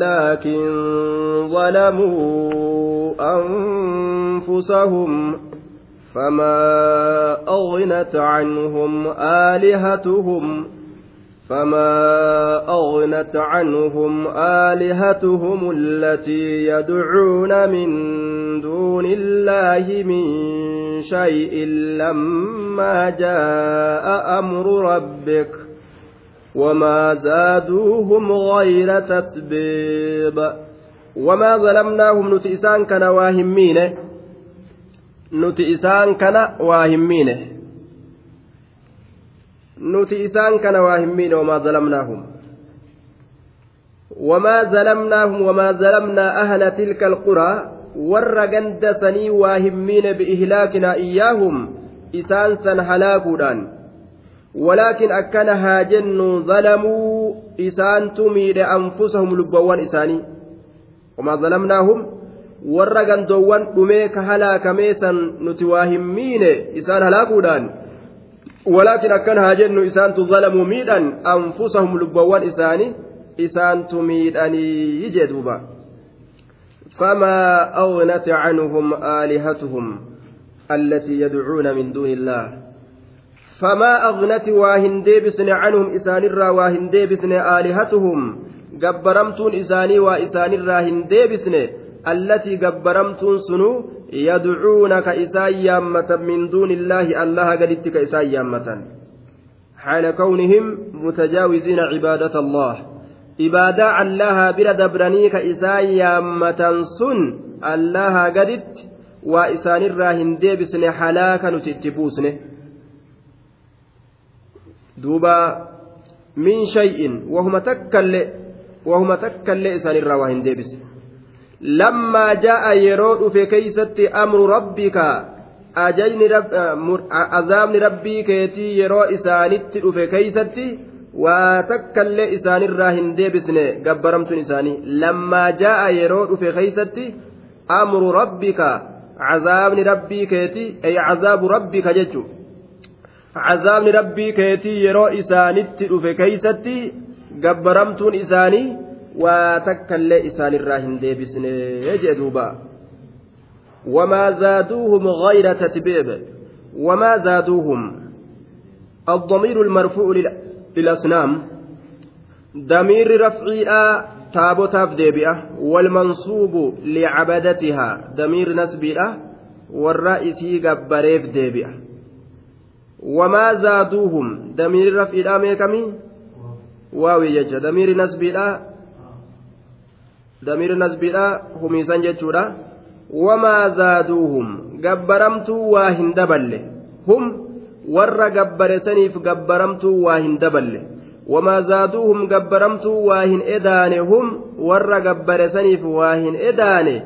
لكن ظلموا أنفسهم فما أغنت عنهم آلهتهم فما أغنت عنهم آلهتهم التي يدعون من دون الله من شيء لما جاء أمر ربك وما زادوهم غير تتبيب وما ظلمناهم نتئسان كنا واهمين. نتئسان كنا واهمين. نتئسان كنا واهمين وما ظلمناهم. وما ظلمناهم وما ظلمنا أهل تلك القرى. ورقندسني واهمين بإهلاكنا إياهم. إسان هلاكوا ولكن أكن هاجن ظلموا إسان تميد أنفسهم لبوان إساني. وما ظلمناهم dhumee ka halaakameesan nuti waa hin miine isaan halaakuudhaan ولكن أكن هاجن إسان ظلموا ميدا أنفسهم لبوان إساني. إسان تميداني يجدوبا فما أغنت عنهم آلهتهم التي يدعون من دون الله. فما أغنت واهن ديبسن عنهم إسان الرا واهن ديبسن آلهتهم. جبرمتون إساني وإسان الراهن ديبسن. التي جبرمتون سنو يدعونك إسان يامة من دون الله. الله قدتك كإسان يامة. حال كونهم متجاوزين عبادة الله. إبادة الله بلا دبرنيك إسان يامة سن. الله قدت وإسان الراهن ديبسن حلاك duuba min shay'in wahuma takkallee wahuma takkallee isaanirraa waa hin deebise. Lammaa jaa'a yeroo dhufe keeysatti amru rabbika ajayni äh, azaabni rabbii keetii yeroo isaanitti dhufe keeysatti waa takkallee isaanirraa hin deebisne gabbaramtuun isaanii. Lammaa jaa'a yeroo dhufe keeysatti amru rabbika azaabni rabbii keetii ay azaabu rabbika jechuudha cazaabni rabbii keetii yeroo isaanitti dhufe keeysatti gabbaramtuun isaanii waa takkallee isaanirraa hin deebisne jee duuba wamaa zaaduuhum غayra tatbiib wamaa zaaduuhum الضمير المرفوع للأصنام ضمير رفعها تابوتاف ديبئة والمنصوب لعبدتها ضمير نسبئة والرئيسي قبريف ديبئة وما زادوهم ضمير رفعها ميكمي واوي يجا damiir nasbiidha humiisan jechuudha wamaa zaaduuhum gabbaramtuu waa hin daballe hum warra gabbare saniif gabbaramtuu waa hin daballe wamaa zaaduuhum gabbaramtuu waa hin edaane hum warra gabbare saniif waa hin edaane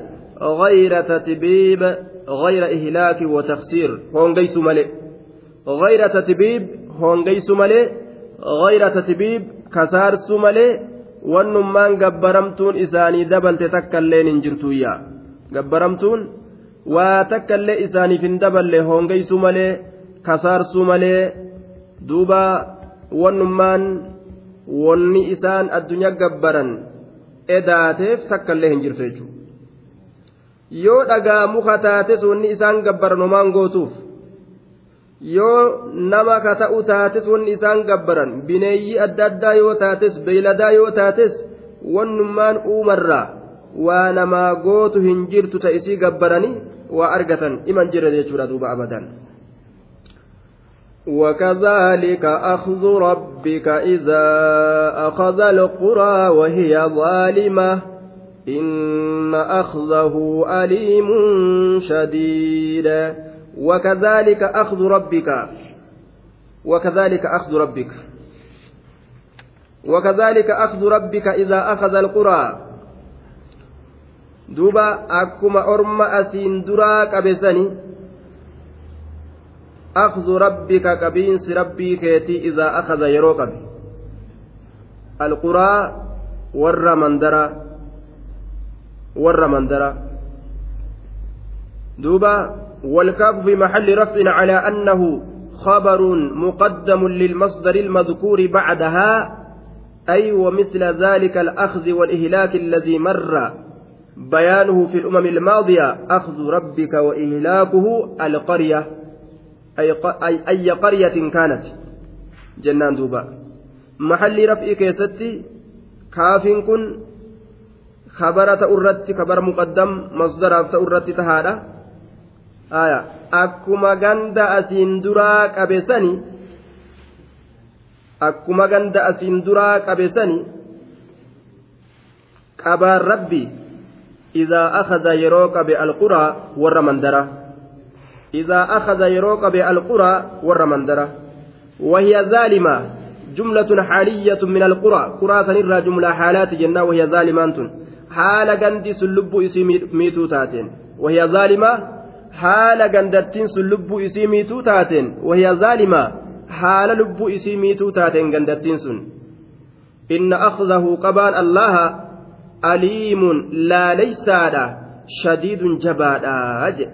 غير تتبيب غير إهلاك وتخسير هونجيس ملئ غير تتبيب هونجيس ملئ غير تتبيب كسار سملئ wannummaan gabbaramtuun isaanii dabalte takkailleen hin jirtuyya gabbaramtuun waa takkaillee isaaniif hin daballe hongeysuu malee kasaarsuu malee duuba wannummaan wanni isaan addunyaa gabbaran edaateef takkaillee hin jirtu jechuudha yoo dhagaa muka taates wanni isaan gabbaran homaan gootuuf yoo nama ka ta'u taates wanni isaan gabbaran bineeyyii adda addaa yoo taates beeyladaa yoo taates wannummaan uumarraa waa namaa gootu hin jirtu ta isii gabbaranii waa argatan iman jira jechuudha duuba abadan. وكذلك أخذ ربك إذا أخذ القرى وهي ظالمة إن أخذه أليم شديد وكذلك أخذ ربك وكذلك أخذ ربك وكذلك أخذ ربك إذا أخذ القرى duuba akkuma orma asiin duraa qabesani akhdhu rabbika qabiinsi rabbii keetii idaa akada yeroo qabe alquraa warra mandara warra mandara duuba والكاف في محل رفع على أنه خبر مقدم للمصدر المذكور بعدها أي ومثل ذلك الأخذ والإهلاك الذي مر بيانه في الأمم الماضية أخذ ربك وإهلاكه القرية أي, أي قرية كانت. جنان دوبا. محل رفع كيستي كاف كن خبرة أرت خبر مقدم مصدر أرت تهادا. آية أكما غند أسين دراك أبسني أكما غند أسين دراك أبسني qabaan rabbi إذا أخذ يروك بالقرى ور مندرة إذا أخذ يروك بالقرى ور مندرة وهي ظالمة جملة حالية من القرى قرى سنرى جملة حالات جنة وهي ظالمات حال قندي سلب إسي ميتو تاتين وهي ظالمة حال قندتين سلب إسي ميتو تاتين وهي ظالمة حال لب إسي ميتو تاتين قندتين سن إن أخذه قبان الله aliimun laaleysaadha shadiidun jabaadha je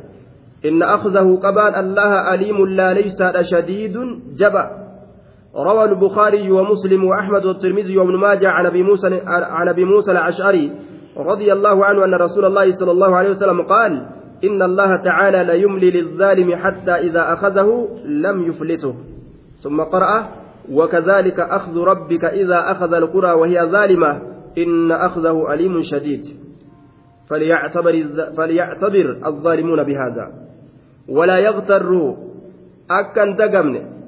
inna akhdahu qabaan allaha aliimun laaleysaadha shadiidun jaba. روى البخاري ومسلم وأحمد والترمذي وابن ماجه عن أبي موسى عن أبي موسى الأشعري رضي الله عنه أن رسول الله صلى الله عليه وسلم قال إن الله تعالى لا يملي للظالم حتى إذا أخذه لم يفلته. ثم قرأ وكذلك أخذ ربك إذا أخذ القرى وهي ظالمة إن أخذه أليم شديد. فليعتبر, فليعتبر الظالمون بهذا. ولا يغتروا. أكن دقمن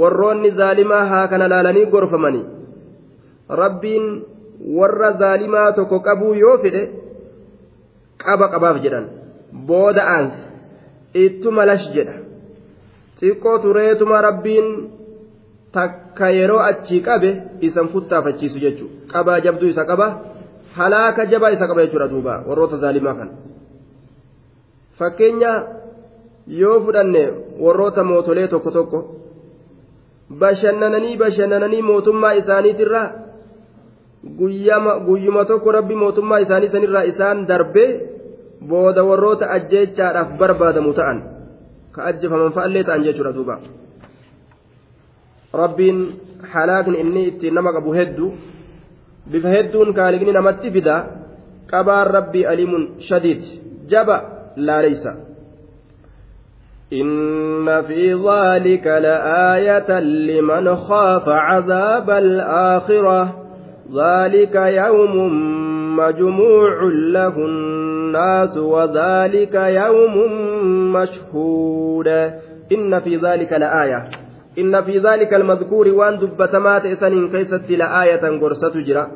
warroonni zaalimaa haa kana laalanii gorfamanii rabbiin warra zaalimaa tokko qabuu yoo fedhe qaba booda aansa ittuma lash jedha. Xiqqoo tureetuma rabbiin takka yeroo achii qabe isan futtaafachiisu jechuudha qabaa jabduu isa qaba halaaka jabaa isa qaba jechuudha duuba warroota zaalimaa kana. Fakkeenya yoo fudhanne warroota mootolee tokko tokko bashannananii bashannananii mootummaa isaaniitirraa guyyuma tokko rabbi mootummaa isaanii sanirraa isaan darbee booda warroota ajjeechaadhaaf barbaadamu ta'an ka ajjefaman fa'allee ta'an jechuudha duuba. rabbiin halaakni inni ittiin nama qabu hedduu bifa hedduun kaaliqni namatti fida qabaan rabbii aliimun shadiid jaba laaleysa إن في ذلك لآية لمن خاف عذاب الآخرة ذلك يوم مجموع له الناس وذلك يوم مشهود. إن في ذلك لآية. إن في ذلك المذكور وأن دبتمات إسان كيست لآية قرصة جرا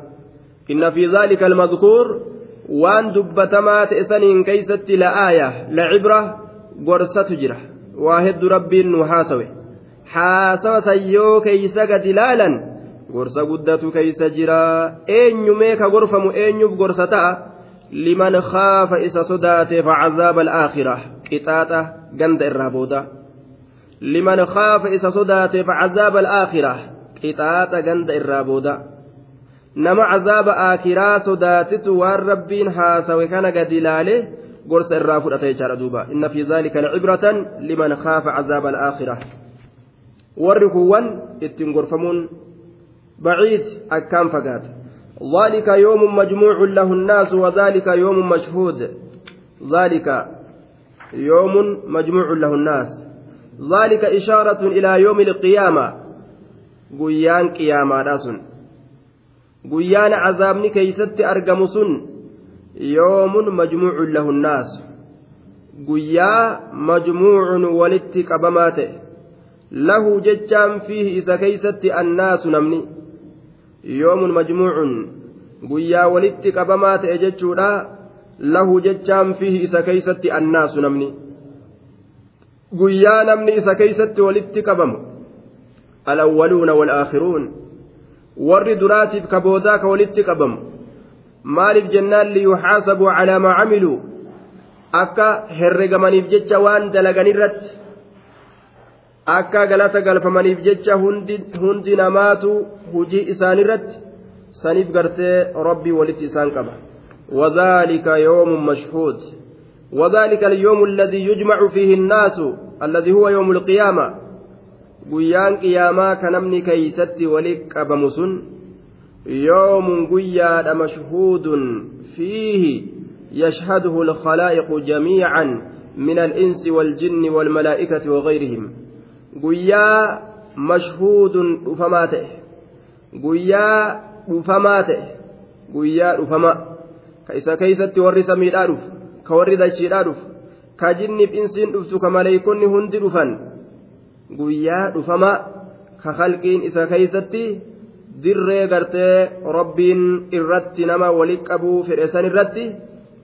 إن في ذلك المذكور وأن دبتمات إسان كيست لآية لعبرة قرصة جرا واحد ربي نحاسوي. حاسوة سيو كيس دلالا guddatu keeysa jira eenyumee ka gorfamu eenyuuf gorsa ta'a liman khaafa isa sodaateef cazaaba alaakhira qixaaxa ganda irraa booda liman khaafa isa sodaateef cazaaba alaakhira qixaaxa ganda irraa booda nama cazaaba aakiraa sodaatitu waan rabbiin haasawe kana gadi ilaale gorsa irraa fudhata jechaadha duuba inna fi dhaalika lacibratan liman khaafa cazaaba alaakhira warri kuwwan ittiin gorfamuun baciid akkaan fagaata ذلك يوم مجموع له الناس وذلك يوم مشهود. ذلك يوم مجموع له الناس. ذلك إشارة إلى يوم القيامة. قيان قيامة راسن. قيان عذابني كيست أرقمسن. يوم مجموع له الناس. قيا مجموع ولت قبماته له ججام فيه إذا كيست الناس نمني. يوم مجموع قيا ولت قبماته ججودا له ججام فيه إذا كيست الناس نمني keeysatti walitti qabamu alawwaluuna walaakhiruun warri duraatiif ka boodaa ka walitti qabamu maaliif jennaan liyuxaasabuu calaa maa camiluu akka herregamaniif jecha waan dalaganirratti akka galata galfamaniif jecha hundi namaatu hujii isaanirratti saniif gartee rabbii walitti isaan qaba وذلك يوم مشهود وذلك اليوم الذي يجمع فيه الناس الذي هو يوم القيامة guyyaan qiyaamaa ka namni keeysatti wali qabamu sun yoomun guyyaadha mashhuudun fiihi yashhaduhu alkhalaa'iqu jamiican min alinsi waljinni waalmalaa'ikati wagayrihim guyyaa mashhuudun dhufamaa ta'e. Guyyaa dhufamaa ta'e. Guyyaa dhufamaa ka isa keeysatti warri samiidhaa dhufu ka warri dachiidhaa dhufu ka jinniif insiin dhuftu ka maleeykonni hundi dhufan. Guyyaa dhufamaa ka halqiin isa keeysatti dirree gartee rabbiin irratti nama wali qabuu fedhe san irratti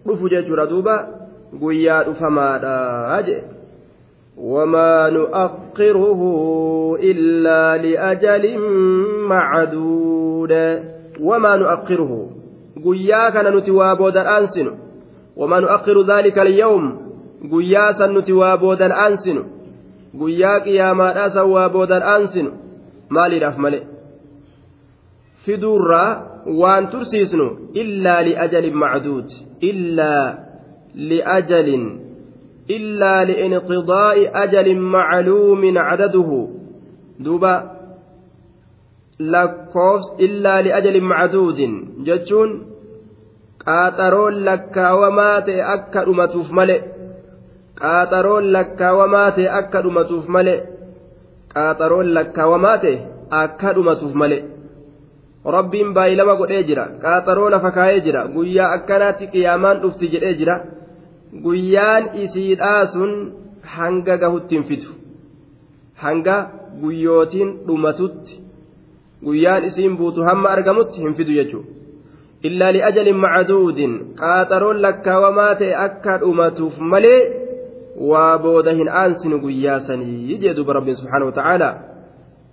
dhufu jechuudha duuba. Guyyaa dhufamaadha jee وما نؤخره إلا لأجل معدود. وما نؤخره؟ قياك نتوابود الأنسن وما نؤخر ذلك اليوم؟ قياسا نتوابود الأنسن قياك يا ما أسوابود الأنسن مالي رف ملئ fiduurraa waan tursiisnu illaa li'ajalin macduud illaa li'ajalin liinqidaa'i ajalin macluumin cadaduhu duuba lakkoofs illaa li'ajalin macduudin jechuun qaaxaroon lakkaawamaa ta'e akka dhumatuuf male qaaxaroon lakkaawamaa ta'e akka dhumatuuf male qaaxaroon lakkaawamaa ta'e akka dhumatuuf male rabbiin baay'ilama godhee jira qaaxaroo lafa kaayee jira guyyaa akkanaatti qiyaamaan dhufti jedhee jira guyyaan isiidhaa sun hanga gahutti hin fidu hanga guyyootiin dhumatutti. Guyyaan isiin buutu hamma argamutti hin fidu jechuudha. Illaa li'ajalin macaduudin qaaxaroon lakkaawamaa ta'e akka dhumatuuf malee waa booda hin aansinu guyyaa sanii jee duba rabbiin ta'aala.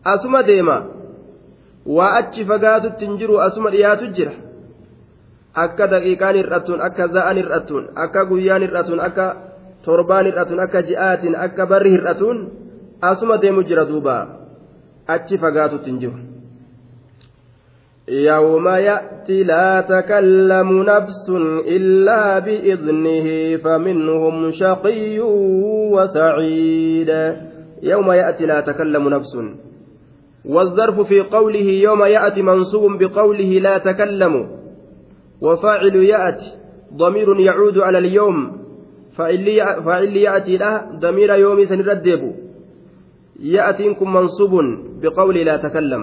Asuma deema. waa achi fagaatutti hin jiru asuma dhiyaatu jira akka daqiiqaan hir'attuun akka za'an hir'attuun akka guyyaan hir'attuun akka torbaan hir'attuun akka ji'aatiin akka barri hir'attuun asuma deemu jira duuba achi fagaatutti hin jiru. يوم يأتي لا تكلم نفس إلا بإذنه فمنهم شقي وسعيد يوم يأتي لا تكلم نفس والظرف في قوله يوم يأتي منصوب بقوله لا تكلم وفاعل يأتي ضمير يعود على اليوم. فإن يأتي له ضمير يوم سنردب يأتيكم منصوب بقول لا تكلم.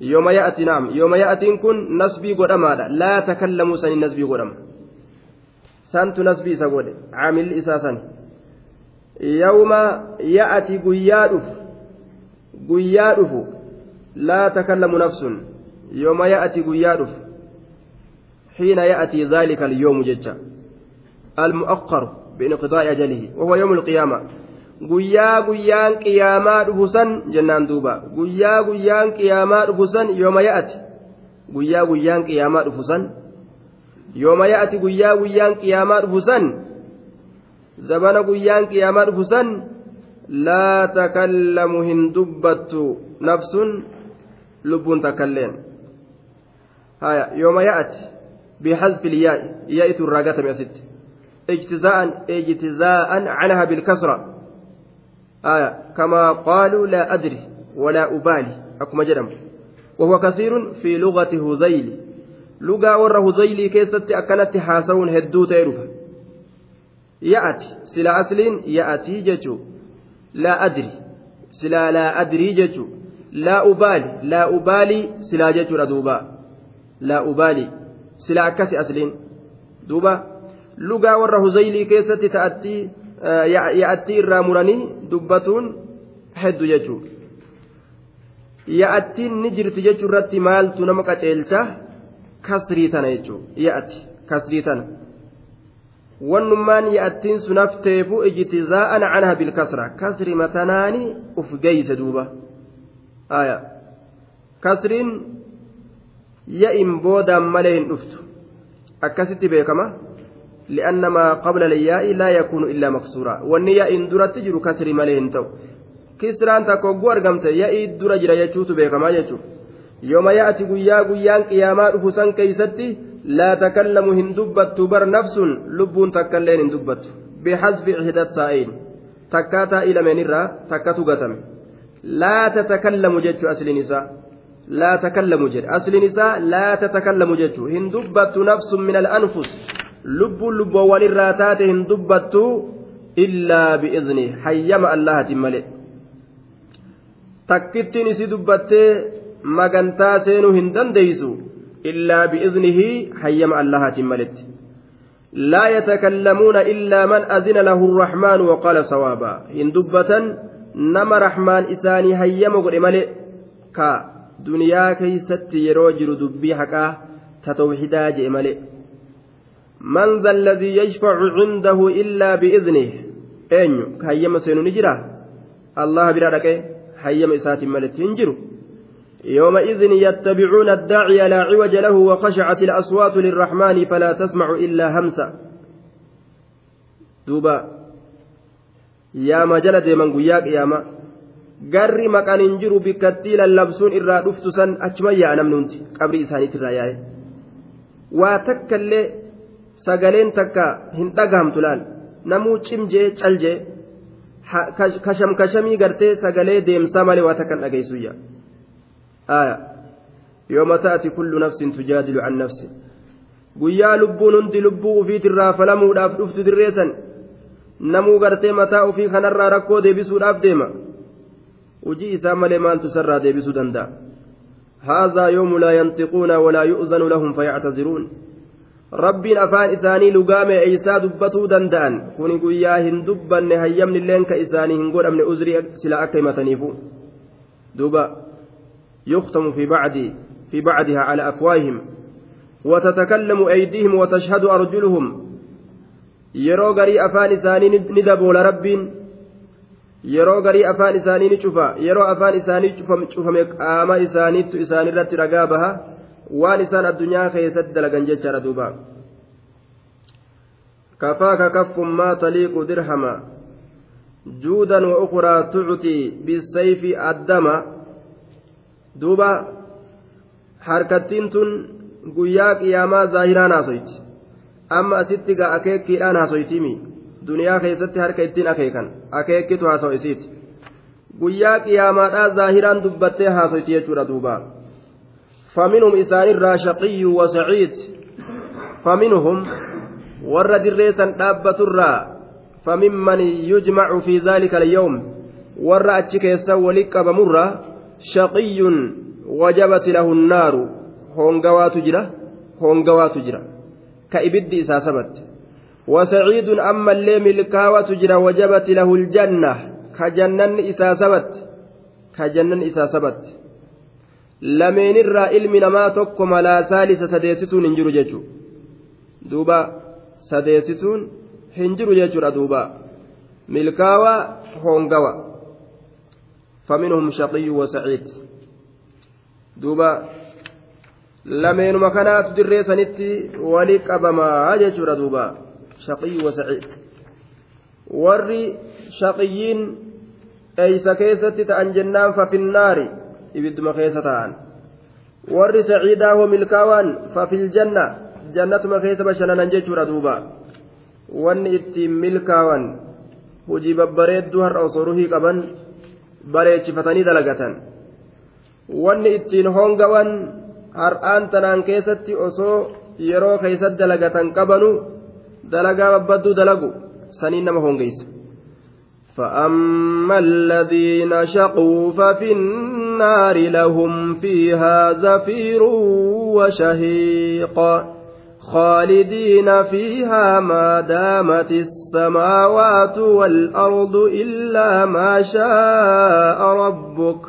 يوم يأتي نعم. يوم يأتيكم نسبي قدما لا تكلموا سن نسبي قدما سنت نسبي سقول عامل إساسا يوم يأتي قيادف. guyyaa dhufu laa takallamu nafsun yooma ya'ati xiina ya'ati dhaalika alyoomu jecha almu'aqqaru biinqidaa'i ajalihi wahuwa yoomu alqiyaama guyyaa guyyaan qiyaamaa dhufu san jennaan duuba guyyaa guyyaan qiyaamaa dhufu san yooma ya'ati guyyaa guyyaan qiyaamaa dhufu san yooma ya'ati guyyaa guyyaan qiyaamaa dhufu san zabana guyyaan qiyaamaa dhufu san laa takallamu hin dubbattu nafsun lubbuun takkailleen haya yooma ya'ati bixasbi ilyaa'i yaa'itu irraa gatame asitti ijtizaa'an ijtizaa'an canaha bilkasra haya kamaa qaaluu laa adri walaa ubaali akkuma jedhamu وهو كثير في لغة هذيل لغة ور هذيل كيست أكنت حاسون هدو تيرفا يأتي سلا أسلين يأتي جتو laa adri silaa laa adrii jechuun laa ubaali laa ubaali silaa jechuudha duuba laa ubaali silaa akkasi asliin. Duuba lugaa warra huzaylii keessatti ta'atti yaa'attii irraa muranii dubbatuun hedduu jechuudha yaa'attiin ni jirti jechuu irratti maaltu nama qaceelcha? Kasrii tana jechuudha yaa'atti kasrii tana. wannummaan yaa'attiin sun hafteefu ijtizaa'an canha bilkasra. Kasri matanaani uf geeyse duuba. Kasriin ya'in boodaan malee hin dhuftu akkasitti beekama li'anna maa qabla layyaa'i laa yakuunu illaa maksuuraa wanni ya'in duratti jiru kasri malee hin ta'u kisraan takka hogguu argamte ya'ii dura jira jechuutu beekamaa jechuudha yooma yaa'ati guyyaa guyyaan qiyaamaa dhufu san keeysatti لا تكلم هندبت بر نفس لب تكلين هندبت بحذف إحدى التائين تكاتا إلى من الرا تكاتو قتم لا تتكلم جدت أسل نساء asliin isaa laa tatakallamu jechuu hin dubbattu nafsun min al'anfus lubbuun lubboowwan irraa taate hin dubbattu illaa bi'izni hayyama allahatiin malee takkittiin isii dubbattee magantaa seenuu hin dandeeysu illaa bi'iznihi hayyama allahaatiin maletti لا يتكلمون إلا من أذن له الرحمن وقال صوابا إن دبة نما رحمن إساني قل ملئ كا دنيا كيست يروجر دبي حكا تتوحدا جئ ملئ من ذا الذي يشفع عنده إلا بإذنه أين هيم سينو نجرا الله برادك هيم إسات ملئ تنجرو يومئذ يتبعون الداعي لا عوج له وخشعت الأصوات للرحمن فلا تسمع إلا همسا دوبا يا ما جلد من قياك يا ما garri maqaan hin jiru bikkattii lallabsuun irraa dhuftu san achuman yaa namni hundi qabrii isaaniitti irraa yaa'e. Waa takka illee sagaleen takka hin dhagahamtu laal. Namuu cimjee caljee kasham kashamii gartee sagalee deemsaa malee waa takkan dhageessu yaa'a yooma ta'ati kullu nafsin tujaadilu an nafsi. Guyyaa lubbuun hundi lubbuu ufiitirraa falamuudhaaf dhuftu dirreessan namuu gartee mataa ofii kanarraa rakkoo deebisuudhaaf deema. Isaa malee maaltu sarraa deebisuu danda'a هذا يوم لا ينطقون ولا يؤذن لهم فيعتذرون isaanii lugaame eeysaa dubbatuu danda'an kuni guyyaa hin dubbanne hayyamni illeen ka isaanii hin godhamne uzrii sila akka himataniifu duuba يختم في بعد في بعدها على أفواههم وتتكلم أيديهم وتشهد garii afaan isaanii ni daboola rabbiin yeroo garii afaan isaanii ni cufa yeroo afaan isaanii cufame qaama isaaniittu isaanirratti ragaa baha waan isaan addunyaa keessatti dalagan jechaadha duuba kafaaka kaffun maa taliiqu dirhama juudan wa ukuraa tucuti bisayfi addama duuba harkattiin tun guyyaa qiyaamaa zaahiraan haasoyti amma asitti gaa akeekkiidhaan haasoytiimi duniyaa keessatti harka ittiin akeekan akeekkitu haasa'u isiiti guyyaa qiyaamaadhaa zaahiraan dubbattee haasoyti jechuudha duuba faminhum isaanirraa shaqiyyu wasaciid faminhum warra dirreessan dhaabbaturraa famimman yujmacu fi dhaalika alyawm warra achi keessa wali qabamurraa shaqiyyun wajabati lahu nnaaru hongawaatu jira hongawaatu jira ka ibiddi isaa sabatte وسعيد أما اللي ملكاوة جرى وجبت له الجنة كجنن إسا سبت كجنن إسا سبت. لمن الرا علم نما تكم لا ثالث سديستون انجر ججو دوبا سديستون هنجر ججو دوبا. ملكاوة هونغوا فمنهم شقي وسعيد. دوبا lameenuma kanaatu dirree sanitti wali qabamaa jechuudha duuba shaqiyyi wasaciid warri shaqiyyiin eeysa keessatti ta'an jennaan fafinnaari ibidduma keessa ta'an warri saciidaa hoo milkaawaan fafiljanna jannatuma keessa bashannanan jechuudha duuba wanni ittiin milkaawan hojii babbareedduu har'a osoo ruhii qaban bareechifatanii dalagatan wanni ittiin hongawan har'aan tanaan keessatti osoo yeroo keessatti dalagatan qabanu dalagaa babbadduu dalagu saniin nama hongeysa فأما الذين شقوا ففي النار لهم فيها زفير وشهيق خالدين فيها ما دامت السماوات والأرض إلا ما شاء ربك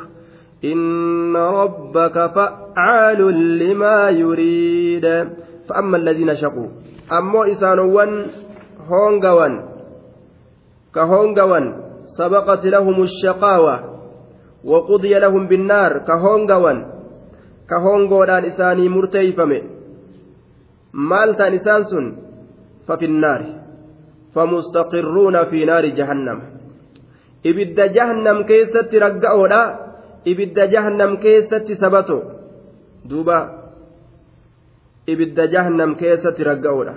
إن ربك فعال لما يريد فأما الذين شقوا أمو إسانوان هونغوان كهونغوان سبقت لهم الشقاوة وقضي لهم بالنار كهونغوان كهونغودان إساني مرتيفمه maal ta'an isaan sun? Fafi النار فمستقرون في نار جهنم ibidda jahannam keessatti ragga'oodha ibidda jahannam keessatti sabato. Duuba. Ibidda jahannam keessatti ragga'oodha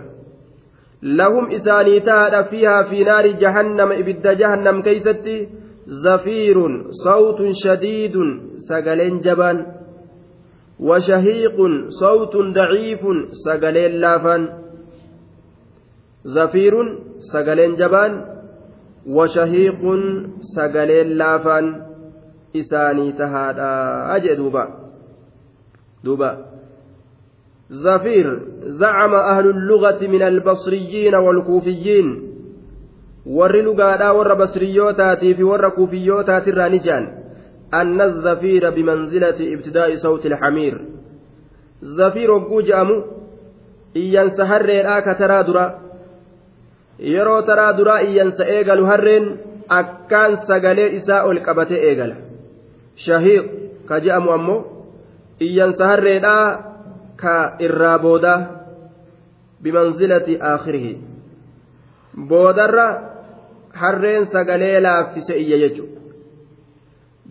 lahum isaanii taadha fiihaa fi naari jahannama ibidda jahannam keeysatti zafiirun sawtun shadiidun sagaleen jabaan وشهيق صوت ضعيف سقلين لافان زفير سقلين جبان وشهيق سقلين لافان إساني تهادا أجي دوبا دوبا زفير زعم أهل اللغة من البصريين والكوفيين warra basriyyootaatiif warra kuufiyyootaatiirraa ni jaan anna zafiira bimanzilati ibtidaa'i sawti ilxamiir zafiir hogguu je'amu iyyansa harreedhaa ka taraa dura yeroo taraa duraa iyyansa eegalu harreen akkaan sagalee isaa ol qabatee eegala shahiiq ka je'amu ammoo iyyansa harreedhaa ka irraa boodaa bimanzilati aakhirihi boodarra harreen sagalee laaffise iyya jechuudha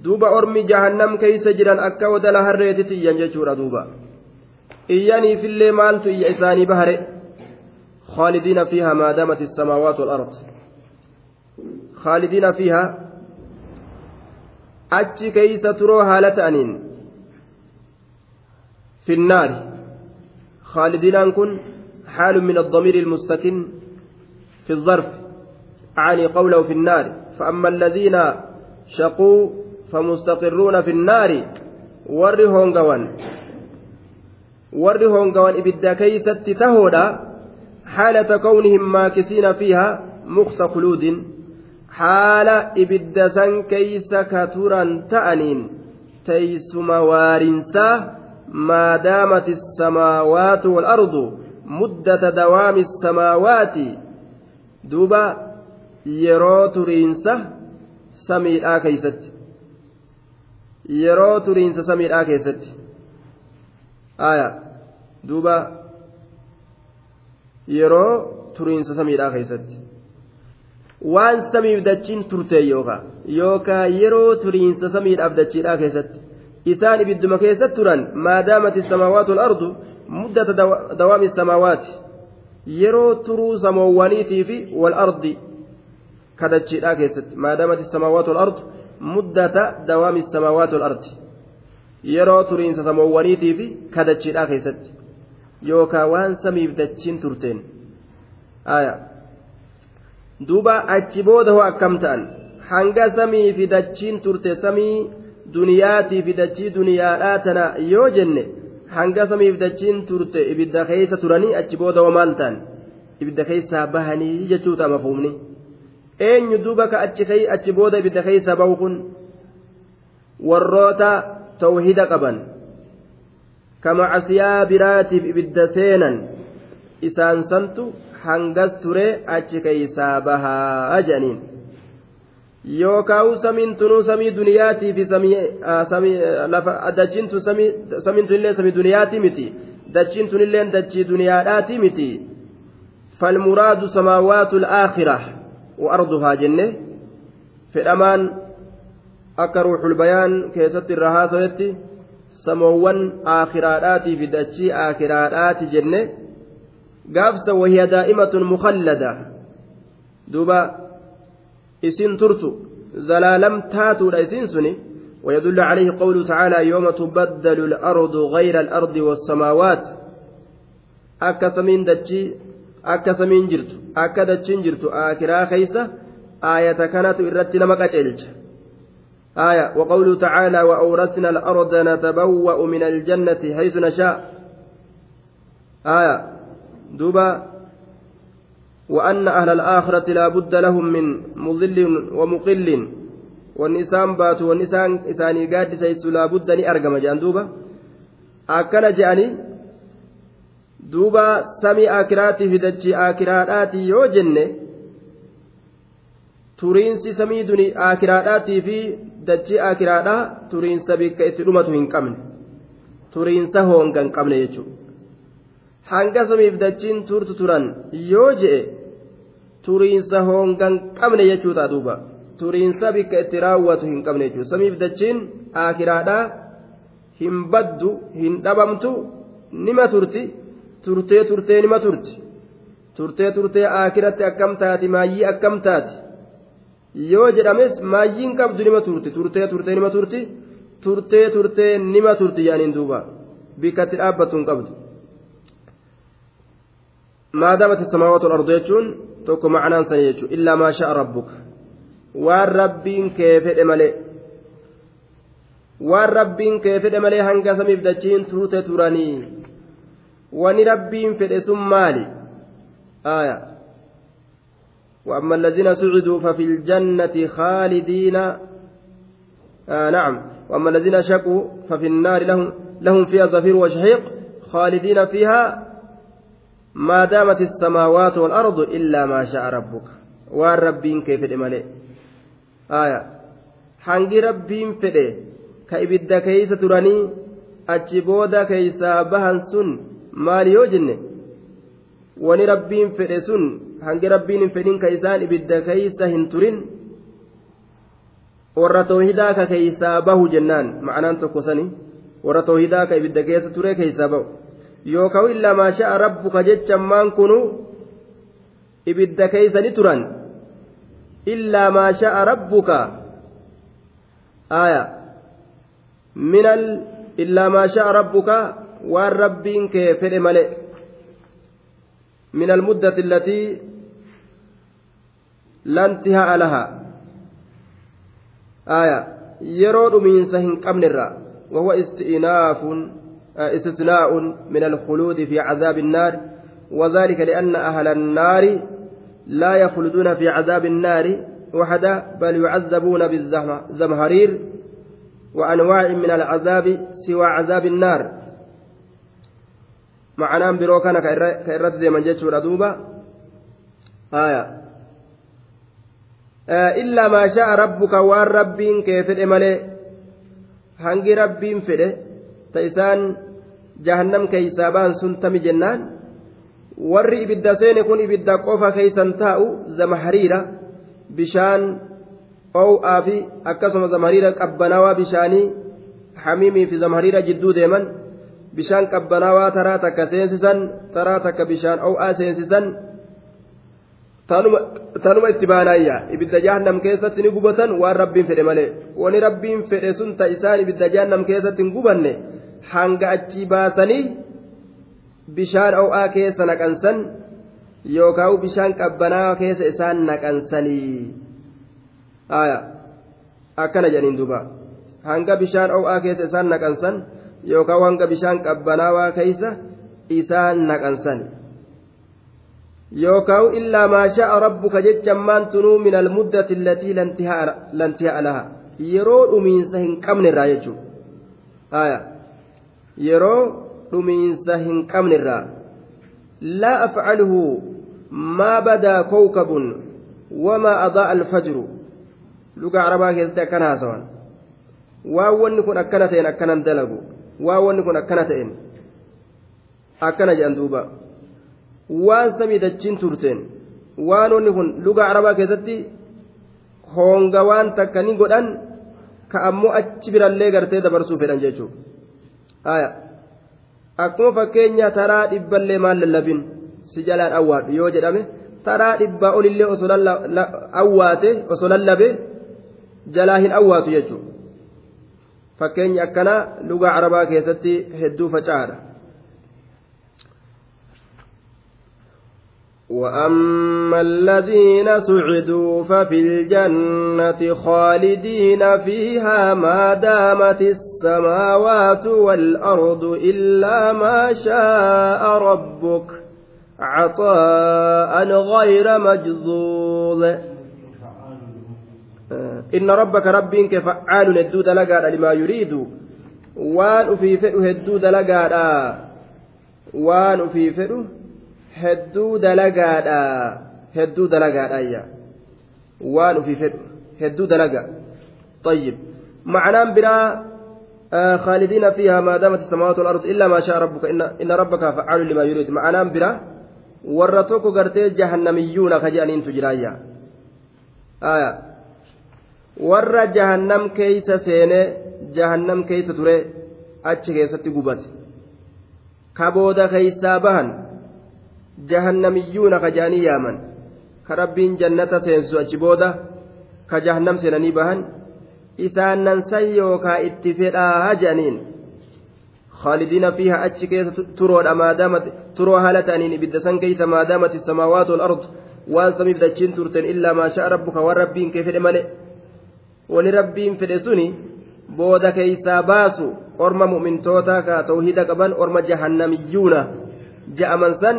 duuba ormi jahannam keeysa jiran akka wadala harreetitti iyyan jechuudha duuba iyyaniifillee maaltu iyya isaanii bahare خالدين فيها ما دامت السماوات والأرض خالدين فيها أتش كيس ترو هالة أنين في خالدين أنكن حال من الضمير المستكن في الظرف أعني قوله في النار فأما الذين شقوا فمستقرون في النار hongawan warri hongawan ibidda keeysatti tahoodha xaalata kawnihim maakisiina fiiha muksa khuluudin haala ibidda san keeysa ka turan ta'aniin teeysuma waarinsaa maadaamat الsamaawaatu waalardu muddata dawaami الsamaawaati duuba yeroo turiinsa samiidhaa keeysatti yeroo turiinsa samiidhaa keessatti aya duuba yeroo turiinsa samiidhaa keessatti waan samiif dachiin turte yookaa yookaa yeroo turiinsa samiidhaaf dachiidhaa keessatti isaan ibidduma keessatti turan maadaamati samaawaatu ardu muddata dawaami samaawaati yeroo turuu samoowwaniitii fi wal ardi kadachiidhaa keessatti maadaamati samaawaatu wal ardu muddata dawaami samaawaatu wal ardi yeroo turiinsa samoowwaniitii fi kadachiidhaa keessatti yookaa waan samiif dachiin turteen duuba achi booda hoo akkam ta'an hanga samii fi dachiin turte samii duniyaatii fi dachii duniyaadhaa tana yoo jenne hanga samiif dachiin turte ibidda keessa turanii achi booda maal ta'an ibidda keessaa bahanii jechuu ta'a mafuumni eenyu duuba ka achi booda ibidda keessaa bahu kun warroota tawhida qaban kama casiyaa biraatiif ibidda seenan isaan santu hangas ture achi keessaa bahaa jedhaniin yookaan samiin tunuu samii duniyaatii fi dachiin tun samiin tunillee samii duniyaatii miti dachiin tunillee dachii duniyaadhaatii miti falmuraadu samaawaatu aakhira wa arduhaa jenne fedhamaan akka ruuxul bayaan keessatti irra haasawetti samoowwan aakhiraadhaatii fi dachii aakhiraadhaati jenne gaafsa wahiya daa'imatun mukallada duuba isin turtu zalaalam taatuudha isin suni ويدل عليه قوله تعالى يوم تبدل الأرض غير الأرض والسماوات أكا سمين دتشي أكا سمين جرت أكا دتشين جرت آكرا خيسة آية كانت إرت نمك أجلج آية وقوله تعالى وأورثنا الأرض نتبوأ من الجنة حيث نشاء آية دوبا وأن أهل الآخرة لا بد لهم من مضل ومقل والنسان باتوا والنسان إساني قاد سيس لا بد أن أرقم جان دوبا أكن جاني دوبا سمي آكراتي في دجي آكراتي يو جنة turiinsi samii duni aakiraadhaatii fi dachii aakiraadhaa turiinsa bikka itti dhumatu hin qabne turiinsa hoonga hin qabne jechuudha hanga samiif dachiin turtu turan yoo je'e turiinsa hoonga hin qabne jechuudha duuba. Turiinsa bikka itti raawwatu hin qabne jechuudha. Samiif dachiin aakiraadhaa hin baddu hin dhabamtu nima turti turtee turtee nima turti. Turtee turtee aakiratti akkam taati maayyii akkam taati. yoo jedhames maayyiin qabdu nima turti turtee turtee nima turti turtee turtee nima turti yaaniin duuba. Bikkatti dhaabbattuun qabdu maadaamati samaawaatu ardu jechuun tokko macnaan sani jechuun illaa maa sha'a rabbuka waan rabbiin kee fedhe malee waan rabbiin kee fedhe malee hanga samiif dachiin maali aaya وأما الذين سعدوا ففي الجنة خالدين آه نعم وأما الذين شكوا ففي النار لهم لهم فيها زفير وشهيق خالدين فيها ما دامت السماوات والأرض إلا ما شاء ربك والربين كيف الإمالي آية حنجي ربين فده كإبدا كيس تراني أجبودا كيسا بهن سن مالي يوجن وني ربين فده سن ibidda keeysa hin turin warra toohidaa ka keeysaa bahu jennaan ma'anaan tokko sani warra toohidaa ka ibidda keessa ture keeysaa bahu yookaan illaa maasha'a rabbuka jechammaan kunu ibidda keeysa ni turan illaa maasha'a rabbuka aya minal illaa maasha'a rabbuka waan rabbiin kee fedhe من المدة التي لا انتهاء لها آية يرود من سهن قمن وهو استئناف استثناء من الخلود في عذاب النار وذلك لأن أهل النار لا يخلدون في عذاب النار وحدا بل يعذبون بالزمهرير وأنواع من العذاب سوى عذاب النار kana ka irratti deeman jechuudha duuba haya illaa maa sha'a rabbuka waan rabbiin kee fedhe malee hangi rabbiin fedhe isaan jahannam keeysaa ba'an sun tami jennaan warri ibidda seene kun ibidda qofa keeysan taa'u zamahariira bishaan oo'aa fi akkasuma zamahariira qabbanawaa bishaanii hamiimii fi zamahariira jidduu deeman bishaan qabbanaawaa taraa takka seensisan taraa takka bishaan oo'aa seensisan tanuma itti baanaayya ibidda jahannam keessatti ni gubatan waan rabbiin fedhe malee wani rabbiin fedhe sun ta ibidda jahannam keessatti hin gubanne hanga achii baasanii bishaan oo'aa keessa naqansan yookaan bishaan qabbanaawaa keessa isaan naqansanii akkana jedhaniin duuba hanga bishaan oo'aa keessa isaan naqansan. yookaan hanga bishaan qabbanaawaa keeysa isaan naqansan yookaan illaa maa sha'a rabbuka jechan maan tunuu min almuddati allatii lantihaa laha yeroo dhumiinsa hin qabnerraa jechuudha yeroo dhumiinsa hin qabnerraa laa afcaluhu maa badaa kowkabun wamaa adaa alfajru luga arabaa keessatti akkana haasawan waan wanni kun akkana ta'een akkanan dalagu waa wanni kun akkana ta'een akkana jedhan duuba waan samii dachiin turteen waan wanni kun luga arabaa keessatti honga waan takka ni godhan ka ammoo achi birallee gartee dabarsuu fedhan jechuudha akkuma fakkeenya taraa dhibballee maal lallabin si jalaan awwaadhu yoo jedhame taraa dhibbaa olillee osoo awwaate osoo lallabe jalaa hin awwaatu jechuudha. fakkeenyi akkanaa lugaa arabaa keessatti hedduu faca'aadha. وأما الذين سعدوا ففي الجنة خالدين فيها ما دامت السماوات والأرض إلا ما شاء ربك. عطاء غير مجذول إن ربك رب فعال الدود لك لما يريد. وان في فئه الدود لك وان في فئه الدود لك الدود لك أي وان في فئه الدود لك طيب. معناه برا خالدين فيها ما دامت السماوات والأرض إلا ما شاء ربك إن, إن ربك فعال لما يريد معناه برا ورتوك قرتي جهنميون خجانين تجرايا آية warra jahannam keeysa seene jahannam keeysa ture achi keessatti gubate ka booda keeysaa bahan jahannamiyyuuna ka jaanii yaaman ka rabbiin jannata seensu achi booda ka jahannam seenanii bahan isaan nan san yookaa itti fedhaa jedhaniin خالدين فيها أتش كيس تروا ما دامت تروا هالة أنين إبدا كيس ما دامت السماوات والأرض samiif dachiin turten illaa maashaa rabbuka waan rabbiin kee fedhe male wani rabbiin fedhe suni booda keeysaa baasu orma mu'mintoota ka tawhida qaban orma jahannamiyyuuna ja'aman san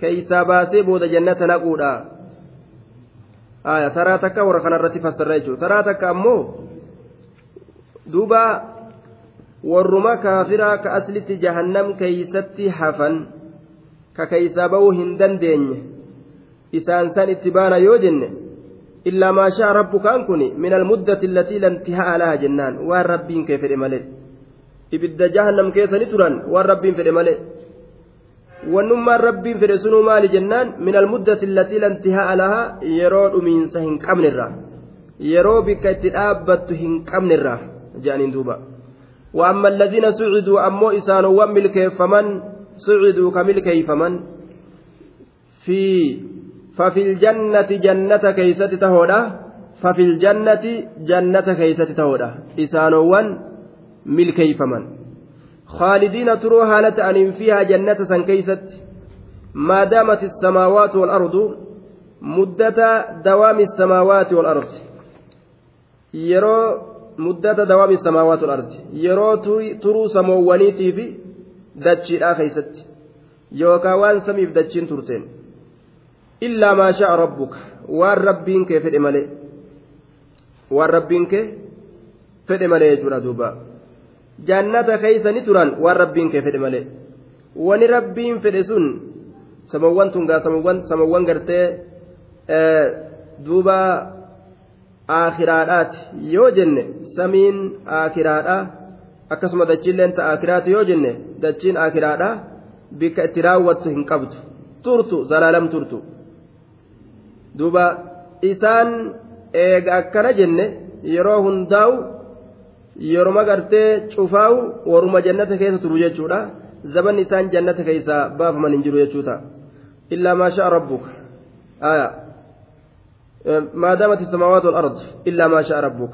keeysaa baasee booda jannata naquudha taraa takka warra kanarratti fassarra jechuudha taraa takka ammoo duuba warruma kaafiraa ka aslitti jahannam keeysatti hafan ka keeysaa ba'uu hin dandeenye isaan san itti baana yoo jenne illaa maa shaa rabbukaan kun min almuddati allatii lantihaa laha jennaan waan rabbiin kee fedhe malee ibidda jahannam keessani turan waan rabbiin fedhe malee wannummaan rabbiin fedhe sunuu maali jennaan min almuddati allatii lantihaa laha yeroo dhumiinsa hin qabnerra yeroo bikka itti dhaabbattu hin qabnerra jedhaniin duuba وأما الذين سعدوا أمو إسان ومل كيفمن سعدوا كمل كيفمن في ففي الجنة جنة كيست تهودا. ففي الجنة جنة كيست تهودا. إسانوان ملكي فمن خالدين ترو هالة أن فيها جنة سن كيست. ما دامت السماوات والأرض مدة دوام السماوات والأرض. يرو مدة دوام السماوات والأرض يرو ترو سموانيتي في دتشي كيست يوكا وان سميف دتشين ترتين illaa maa sha'a rabbuka waan rabbiin kee fedhe malee waan rabbiin kee fedhe malee jechuudha duuba jannata keeysani turan waan rabbiin kee fedhe malee wani rabbiin fedhe sun samawwan tungaa samawwan gartee duuba aakiraadhaati yoo jenne samiin aakiraadha akkasuma dachiilleen ta aakiraati yoo jenne dachiin aakiraadha bikka itti raawwattu hin qabdu. Turtu zalaalam turtu. Duuba isaan eega akkana jenne yeroo hundaa'u yeroma gartee cufaa'u waruma jannata keessa turu jechuudha. Zaban isaan jannata keessaa baafaman hin jiru jechuudha. Illaa maa sha'a rabbuka? Aya ما دامت السماوات والأرض إلا ما شاء ربك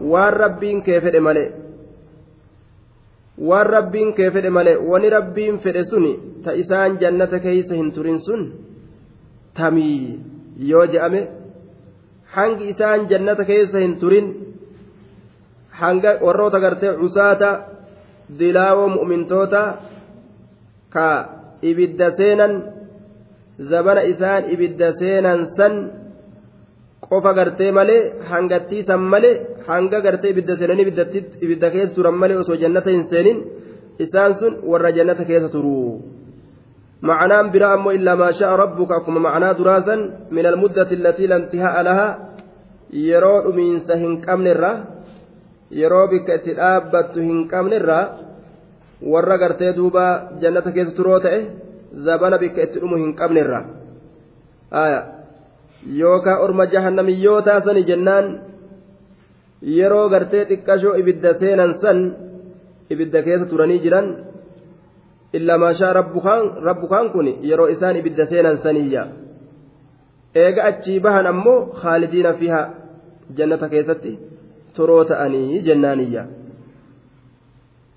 waan rabbiin kee fedhe malee waan rabbiin kee fedhe malee wani rabbiin fedhe suni ta isaan jannata keeysa hin turin sun tamii yoo je'ame hangi isaan jannata keessa hin turin hanga warroota gartee cusaata dilaawoo mu'mintoota ka ibidda seenan zabana isaan ibidda seenan san qofa gartee malee hangattiisan malee hanga gartee ibidda seenanii ibidda keessa turan malee osoo jannata hin seenin isaan sun warra jannata keessa turuu. معناه برا أمو إلا ما شاء ربك أكما معناه دراسا من المدة التي لا انتهاء لها yeroo dhumiinsa hin qabnerra yeroo bikka itti dhaabbattu hin qabnerra warra gartee duuba jannata keessa turoo ta'e zabana bikka itti dhumu hin qabnerra yookaan orma jahannamiyyoo taasani jennaan yeroo gartee xiqqashoo ibidda seenan san ibidda keessa turanii jiran illaa maashaa rabbukaan kun yeroo isaan ibidda seenan saniyya eega achii bahan ammoo khaalidiina fiha jannata keessatti turoo ta'anii jennaaniyya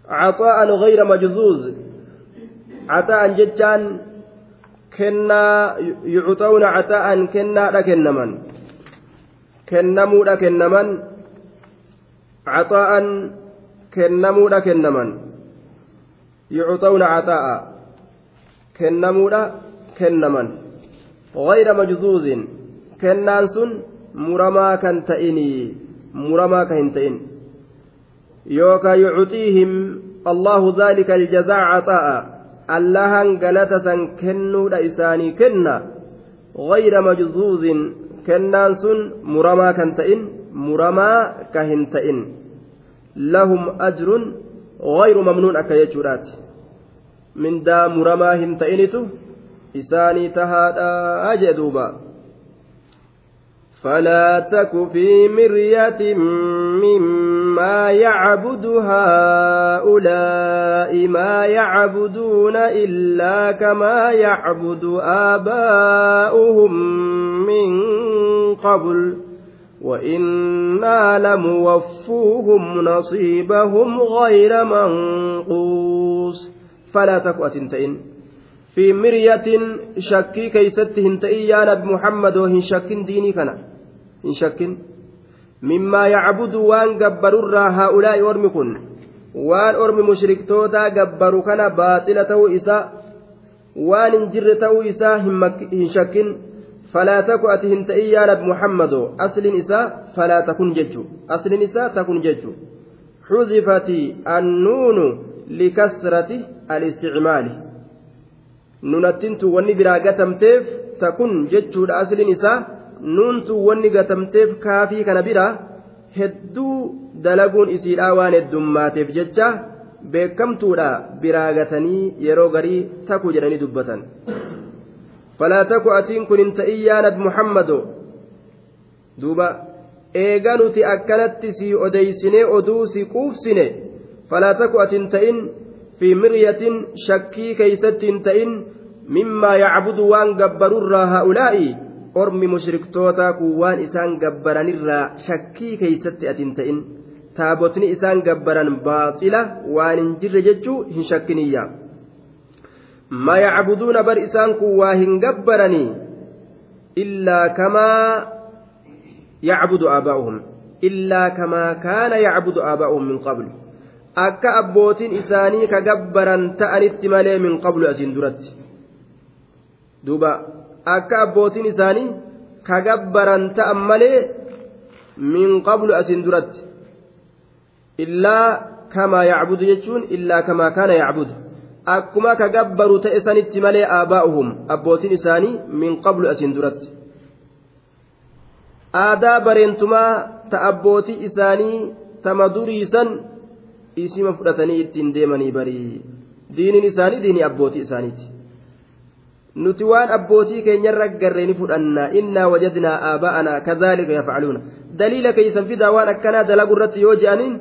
caxaa'an gayra majzuuz caxaa'an jechaan kennaa yucxawna caxaa'an kennaadha kennaman kennamuudha kennaman caxaa'an kennamuudha kennaman yucxawna caxaa'a kennamuudha kennaman gayra majzuuzin kennaan sun muramaa kan ta'inii muramaa kan hin ta'in yookaan yucxiihim allahu dhaalika aljazaa caxaa'a allahan galata san kennuudha isaanii kenna gayra majzuuzin kennaan sun muramaa kan ta'in muramaa ka hin ta'in lahum ajrun gayru mamnuun akka jechuudhaati mindaa muramaa hin ta'initu isaanii tahaadhaa jee duuba فلا تك في مرية مما يعبد هؤلاء ما يعبدون إلا كما يعبد آباؤهم من قبل وإنا لموفوهم نصيبهم غير منقوص. falaa taku ati hin ta'in fi miryatin shakkii keeysatti hin ta'in yaa nabi muhammadoo hin shakkin mimmaa yacbudu waan gabbarurraa haa'ulaa'i ormi kun waan ormi mushriktootaa gabbaru kana baaxila ta'uu isaa waan hin jirre ta'uu isaa hin shakkin falaa taku ati hin ta'in yaa nabi muhammadoo asliin isaa falaa takun jechu asliin isaa takun jechu xuzifati annuunu likasrati alisticmaali nunattintu wanni biraa gatamteef nuuntu wanni gatamteef kaafii kana bira hedduu dalaguun isiidhaa waan heddummaateef jecha beekamtuudha biraa gatanii yeroo garii taku jedhanii dubbatan. Falaa taku atiin kun hin ta'in yaa nabi muhammado duuba eega nuti akkanatti si odeysine oduu si quufsine falaa taku atin ta'in fi miryatin shakkii keeysatti hin ta'in mimmaa yacbudu waan gabbarurraa haa'ulaa'i ormi mushriktootaa kun waan isaan gabbaranirraa shakkii keeysatti ati hin ta'in taabotni isaan gabbaran baaxila waan hin jirre jechuu hin shakkiniyya ma yacbuduuna bar isaan kun waa hin gabbaranii illaa kamaa yacbudu aabaa'uhum illaa kamaa kaana yacbudu aabaa'uhum min qablu akka abbootiin isaanii ka gabbaran ta'anitti malee min qablu asiin duratti duuba akka abbootiin isaanii ka gabbaran ta'an malee min qablu asiin duratti. Illaa kamaa yacbudu jechuun illaa kamaa kaana yacbudu. Akkuma ka gabbaru ta'e sanitti malee aabaa'uhum abbootiin isaanii min qablu asiin duratti. Aadaa bareentumaa ta abbootii isaanii tama duriisan isima fudhatanii ittiin deemanii barii. Diiniin isaanii diinii abbootii isaaniiti nuti waan abbootii keenyarra garree ni fudhanna innaa wajadnaa aaba'anaa kadhaalika yafcaluuna daliila keeysan fidaa waan akkanaa dalagu irratti yoo je'aniin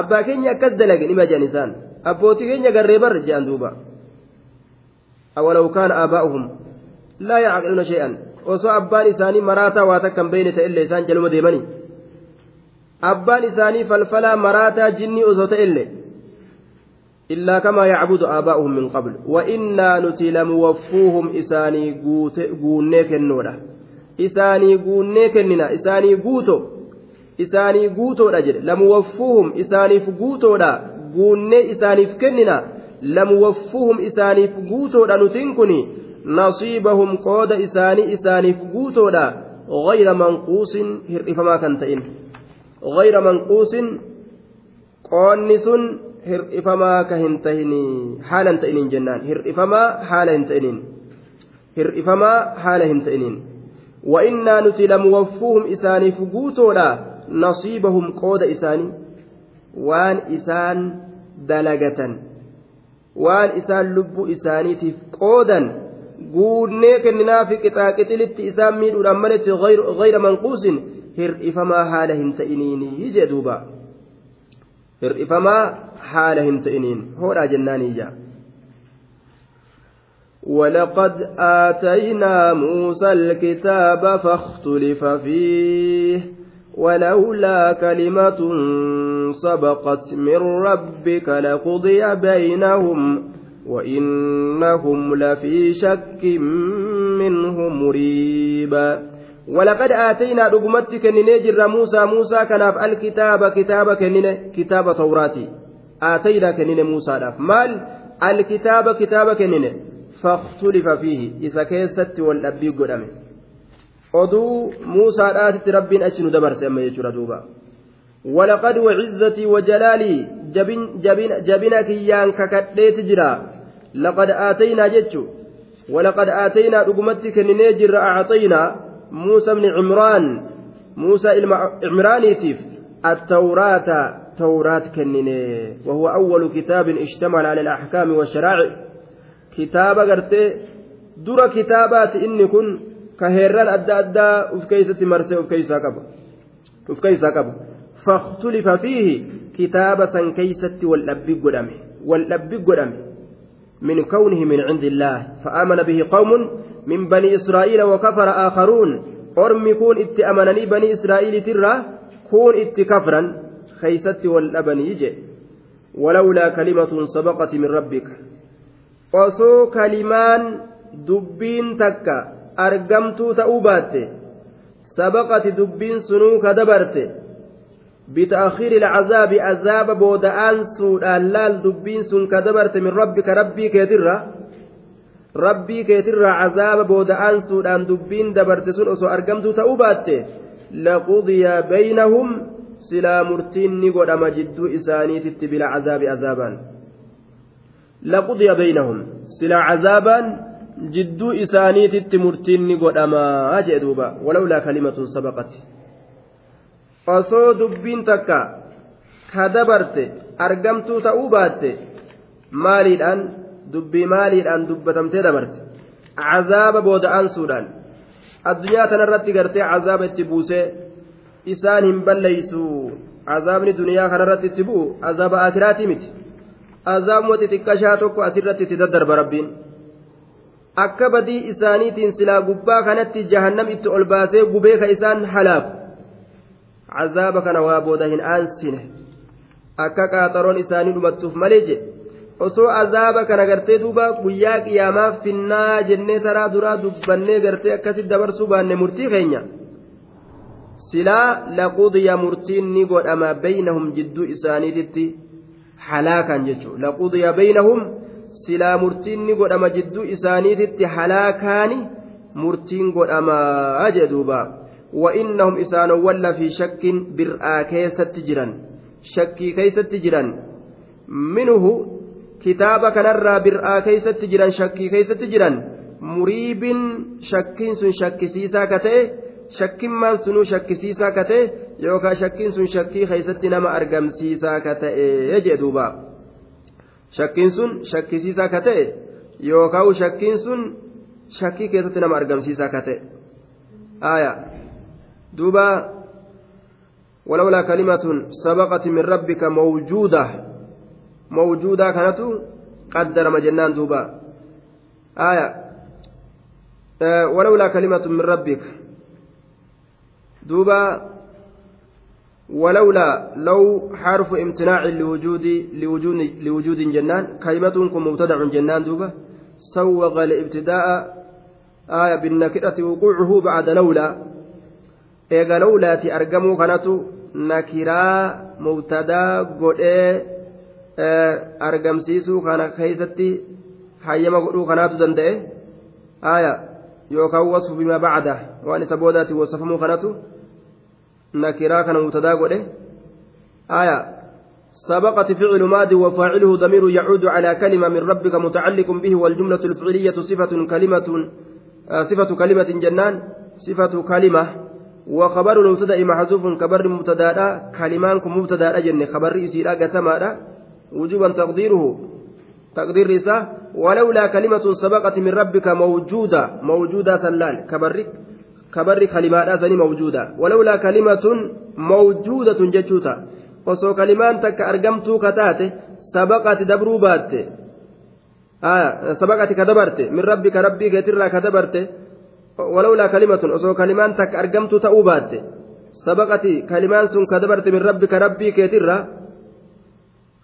abbaa keenya akkas dalage nima je'an isaan abbootii keenya garree barre je'an duuba awalaw kaana aabaa'uhum laa yacqiluuna shay'an osoo abbaan isaanii maraataa waa takka hin beeyne ta'ellee isaan jaluma deemanii abbaan isaanii falfalaa maraataa jinnii osoo ta'ellee illaa kamaa yacbudu aabaa'uhum min qabl wa'innaa nuti lamuwaffuuhum isaanii guunnee kennoodha isaanii guunnee kennina isaanii guuto isaanii guutoodha jedhe lamuwaffuuhum isaaniif guutoodha guunnee isaaniif kennina lamuwaffuuhum isaaniif guutoodha nutiin kuni nasiibahum qooda isaanii isaaniif guutoodha غير منقوص هرئفما كان تئن غير منقوص qoonni sun hir'ifamaa ka hin tahini haala hin ta'iniin jennaan hir'ifamaa haala hin ta'iniin hir'ifamaa haala hin ta'iniin wa'innaa nuti lamuwaffuuhum isaaniif guutoodha nasiibahum qooda isaanii waan isaan dalagatan waan isaan lubbuu isaaniitiif qoodan guunnee kenninaafi qixaaqixilitti isaan miidhuudhaan maletti gayra manquusin hir'ifamaa haala hin ta'iniin jee duuba hir'ifamaa haala hin ta'iniin. Hoodhaa jennaaniyya ولقد آتينا موسى الكتاب فاختلف فيه ولولا كلمة سبقت من ربك لقضي بينهم وإنهم لفي شك منه مريب. ولقد آتينا رقمتك كنين موسى موسى كناف الكتاب كتاب كنين كتاب توراتي آتينا كنين موسى داف مال الكتاب كتاب كنين فاختلف فيه إذا كيست والأبي قدامه oduu muusaadhaatitti rabbiin achi nu dabarse amma jechuudha duuba walaqad wacizzati wajalaalii jabina kiyyaan kakadheeti jira laqad aataynaa jechu walaqad aataynaa dhugumatti kenninee jirra acxaynaa bni cimraan muusa ilma cimraaniitiif التوراة توراة كنني وهو أول كتاب اشتمل على الأحكام والشرائع. كتاب قرتي در كتابات إني كن كهيران أدى أدى أفكيسة مرسي أفكيسة قبل أفكيسة قبل فاختلف فيه كتابة كيسة والأبي قدامه والأبي قدامه من كونه من عند الله فآمن به قوم من بني إسرائيل وكفر آخرون. أرمي كون إت أمنني بني إسرائيل ترى كون إت كفرا. خيست والأبن يجي. ولولا كلمة سبقت من ربك. osoo kalimaan dubbiin takka argamtuu ta'uu baatte sabaqati dubbiin sunuu booda'aan suudhaan laal dubbiin sun ka dabarte min rabbika rabbii keetirra rabbii keetirraa cazaaba booda'aan suudhaan dubbiin dabarte sun osoo argamtuu ta'uu baatte laqudiya baynahum silaa murtiin ni godhama jidduu isaaniititti bila cazaabi azaabaan laqudiya baynahum silaa cazaabaan jidduu isaaniititti murtiin ni godhamaa jee duuba walawlaa kalimatun sabaqati osoo dubbiin takka ka dabarte argamtuu ta'uu baatte maaliidhaan dubbii maaliidhaan dubbatamtee dabarte cazaaba booda'aansuudhaan addunyaa tanarratti gartee cazaaba itti buusee isaan hin balleeysu cazaabni duniyaa kanarratti itti bu'u cazaaba akiraatii miti azaabuma xixiqqashaa tokko asirratti itti daddarba rabbiin akka badii isaaniitiin silaa gubbaa kanatti jahannam itti ol baasee gubee ka isaan halaaku cazaaba kana waa booda hin aansine. Akka qaaxaroon isaanii dhumattuuf malee jedhe osoo azaaba kana gartee duuba guyyaa qiyaamaaf finnaa jennee taraa duraa dubbannee gartee akkasitti dabarsuu baanne murtii keenya? Silaa laqudiya murtiin ni godhama baynahum jidduu isaaniititti halaakan jechuudha laqudiya baynahum silaa murtiin ni godhama jidduu isaaniititti halaakaani murtiin godhamaa jee isaanowwan lafii shakkin bir'aa keessatti jiran shakkii keessatti jiran minuhu kitaaba kanarraa bir'aa keeysatti jiran shakkii keeysatti jiran muriibin shakkiin sun shakkisiisaa ka ta'e shakkimmaan sunuu shakkisiisaa ka ta'e yookaan shakkiin sun shakkii keeysatti nama argamsiisaa ka ta'e jee duuba shakkiin sun shakkisiisaa ka ta'e yookaan shakkiin sun shakkii keessatti nama argamsiisaa ka ta'e aayaa duuba ولولا كلمة سبقت من ربك موجودة موجودة كانت قدر مجنان دوبا. آية. آه ولولا كلمة من ربك. دوبا ولولا لو حرف امتناع لوجود لوجود لوجود جنان كلمة مبتدع جنان دوبا. سوغ الابتداء آية بالنكرة وقوعه بعد لولا. إيغا لولا أرقموا كانت نكرا مبتدا قد argamsiisuu kana keessatti hayyama godhuu kanaatu danda'e aya yookaan wasfu bima bacda waan isa boodaati wasafamuu kanatu nakiraa kana mubtadaa godhe aya سبقت فعل ماض وفاعله ضمير يعود على كلمة من ربك متعلق به والجملة الفعلية صفة كلمة صفة كلمة جنان صفة كلمة وخبر المبتدأ محذوف كبر مبتدأ كلمان مبتدأ جن خبر إسيرا قتما وجوبا تقديره. تقدير رسالة ولولا كلمة سبقت من ربك موجودة موجودة ثلال كبرك كبر كلمات أسني موجودة. ولولا كلمة موجودة جتوتا osoo kalimaan takka argamtuu kataate sabaqati dabruu baatte sabaqati ka dabarte min rabbii keetirraa ka dabarte osoo kalimaan takka argamtuu ta'uu baatte sabaqati kalimaan sun ka dabarte min rabbika rabbii keetirraa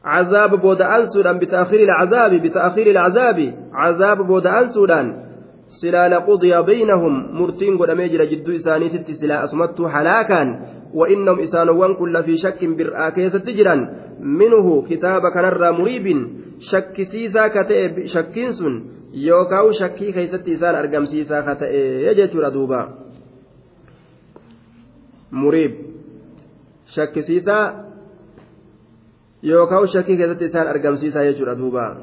عذاب بود أنسودان بتأخير العذاب بتأخير العذاب. عذاب بود أنسودان سلا لقضي بينهم. مرتين قد أميجر جدو إساني ست سلا أصمت حلاكا. وإنهم إسانوان كل في شك برآ كيس تجرا منه كتاب كنر مريب. شك سيسا كتئ شكين سن. شكي كيست إسان أرقم سيسا كتئ يجت ردوبا مريب شك سيسا yookaan shakkii keessatti isaan argamsiisaa jechuudha duuba.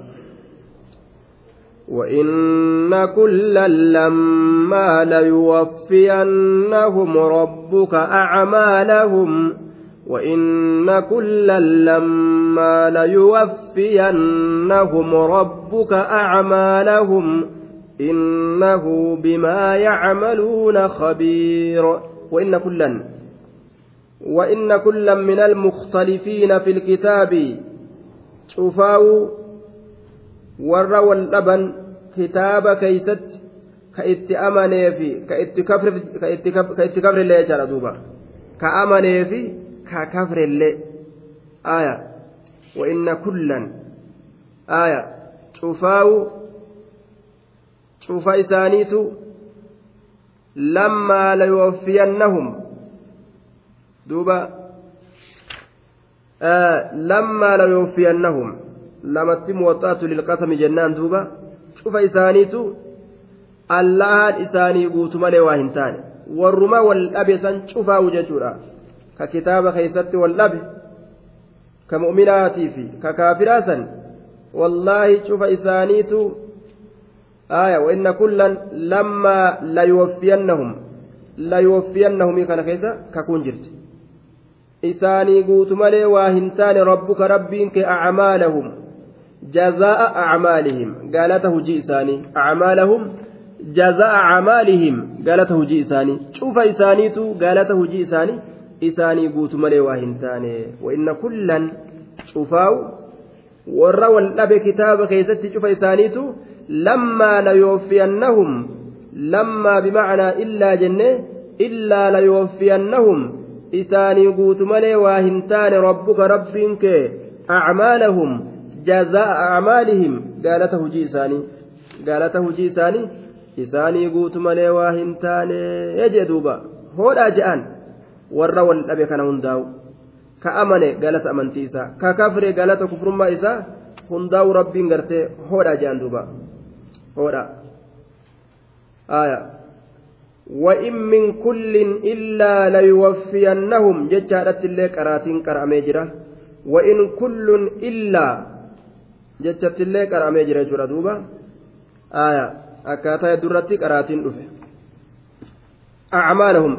وإن كلا لما ليوفينهم ربك أعمالهم وإن كلا لما ليوفينهم ربك أعمالهم إنه بما يعملون خبير وإن كلا وإن كلا من المختلفين في الكتاب شوفاو ور واللبن كتاب كيست كإت أمني في كإت كفر كإت كفر اللي جرى دوبا كأمني في ككفر اللي آية وإن كلا آية شوفاو cufa isaaniitu lammaa layuwaffiyannahum duuba lammaa layuwaffiyannahum lamatti muwaxaatu lilqasami jennaan duuba cufa isaaniitu allahan isaanii guutu malee waa hin taane warruma wal dhabe san cufaa'u jechuudha ka mu'minaatii fi ka kaafiraa san wallaahi cufa isaaniitu آية وإن كلا لما ليوفينهم ليوفينهم كان كيسا ككون جرت. إساني قوت ملي واهنتان ربك ربك أعمالهم جزاء أعمالهم. قالته جي إساني. أعمالهم جزاء أعمالهم. قالته جي إساني. شوف إسانيتو قالته isaanii guutu malee waa hin taane. Wa'inna kullan cufaawu warra wal dhabe kitaaba keessatti cufa isaaniitu lammaa layooffiyannahum lammaa bimacnaa illaa jenne illaa layooffiyannahum isaanii guutu malee waa hin taane rabbuka rabbiin kee acmaalahum jazaa'a acmaalihim gaalata hujii isaanii gaalata hujii isaanii isaanii guutu malee waa hin taane jee duuba hoodhaa je'an. warra wal dhabe kana hundaa'u ka amane galata amantii isaa ka kafre galata kufrummaa isaa hundaa'u rabbiin gartee hoodhaa je'an duuba hoodha aya وإن من كل إلا ليوفينهم جتشارت اللي قراتين قرأمي جرا وإن كل إلا جتشت اللي قرأمي جرا جرا دوبا آية akkaataa durratti qaraatiin dhufe acmaalahum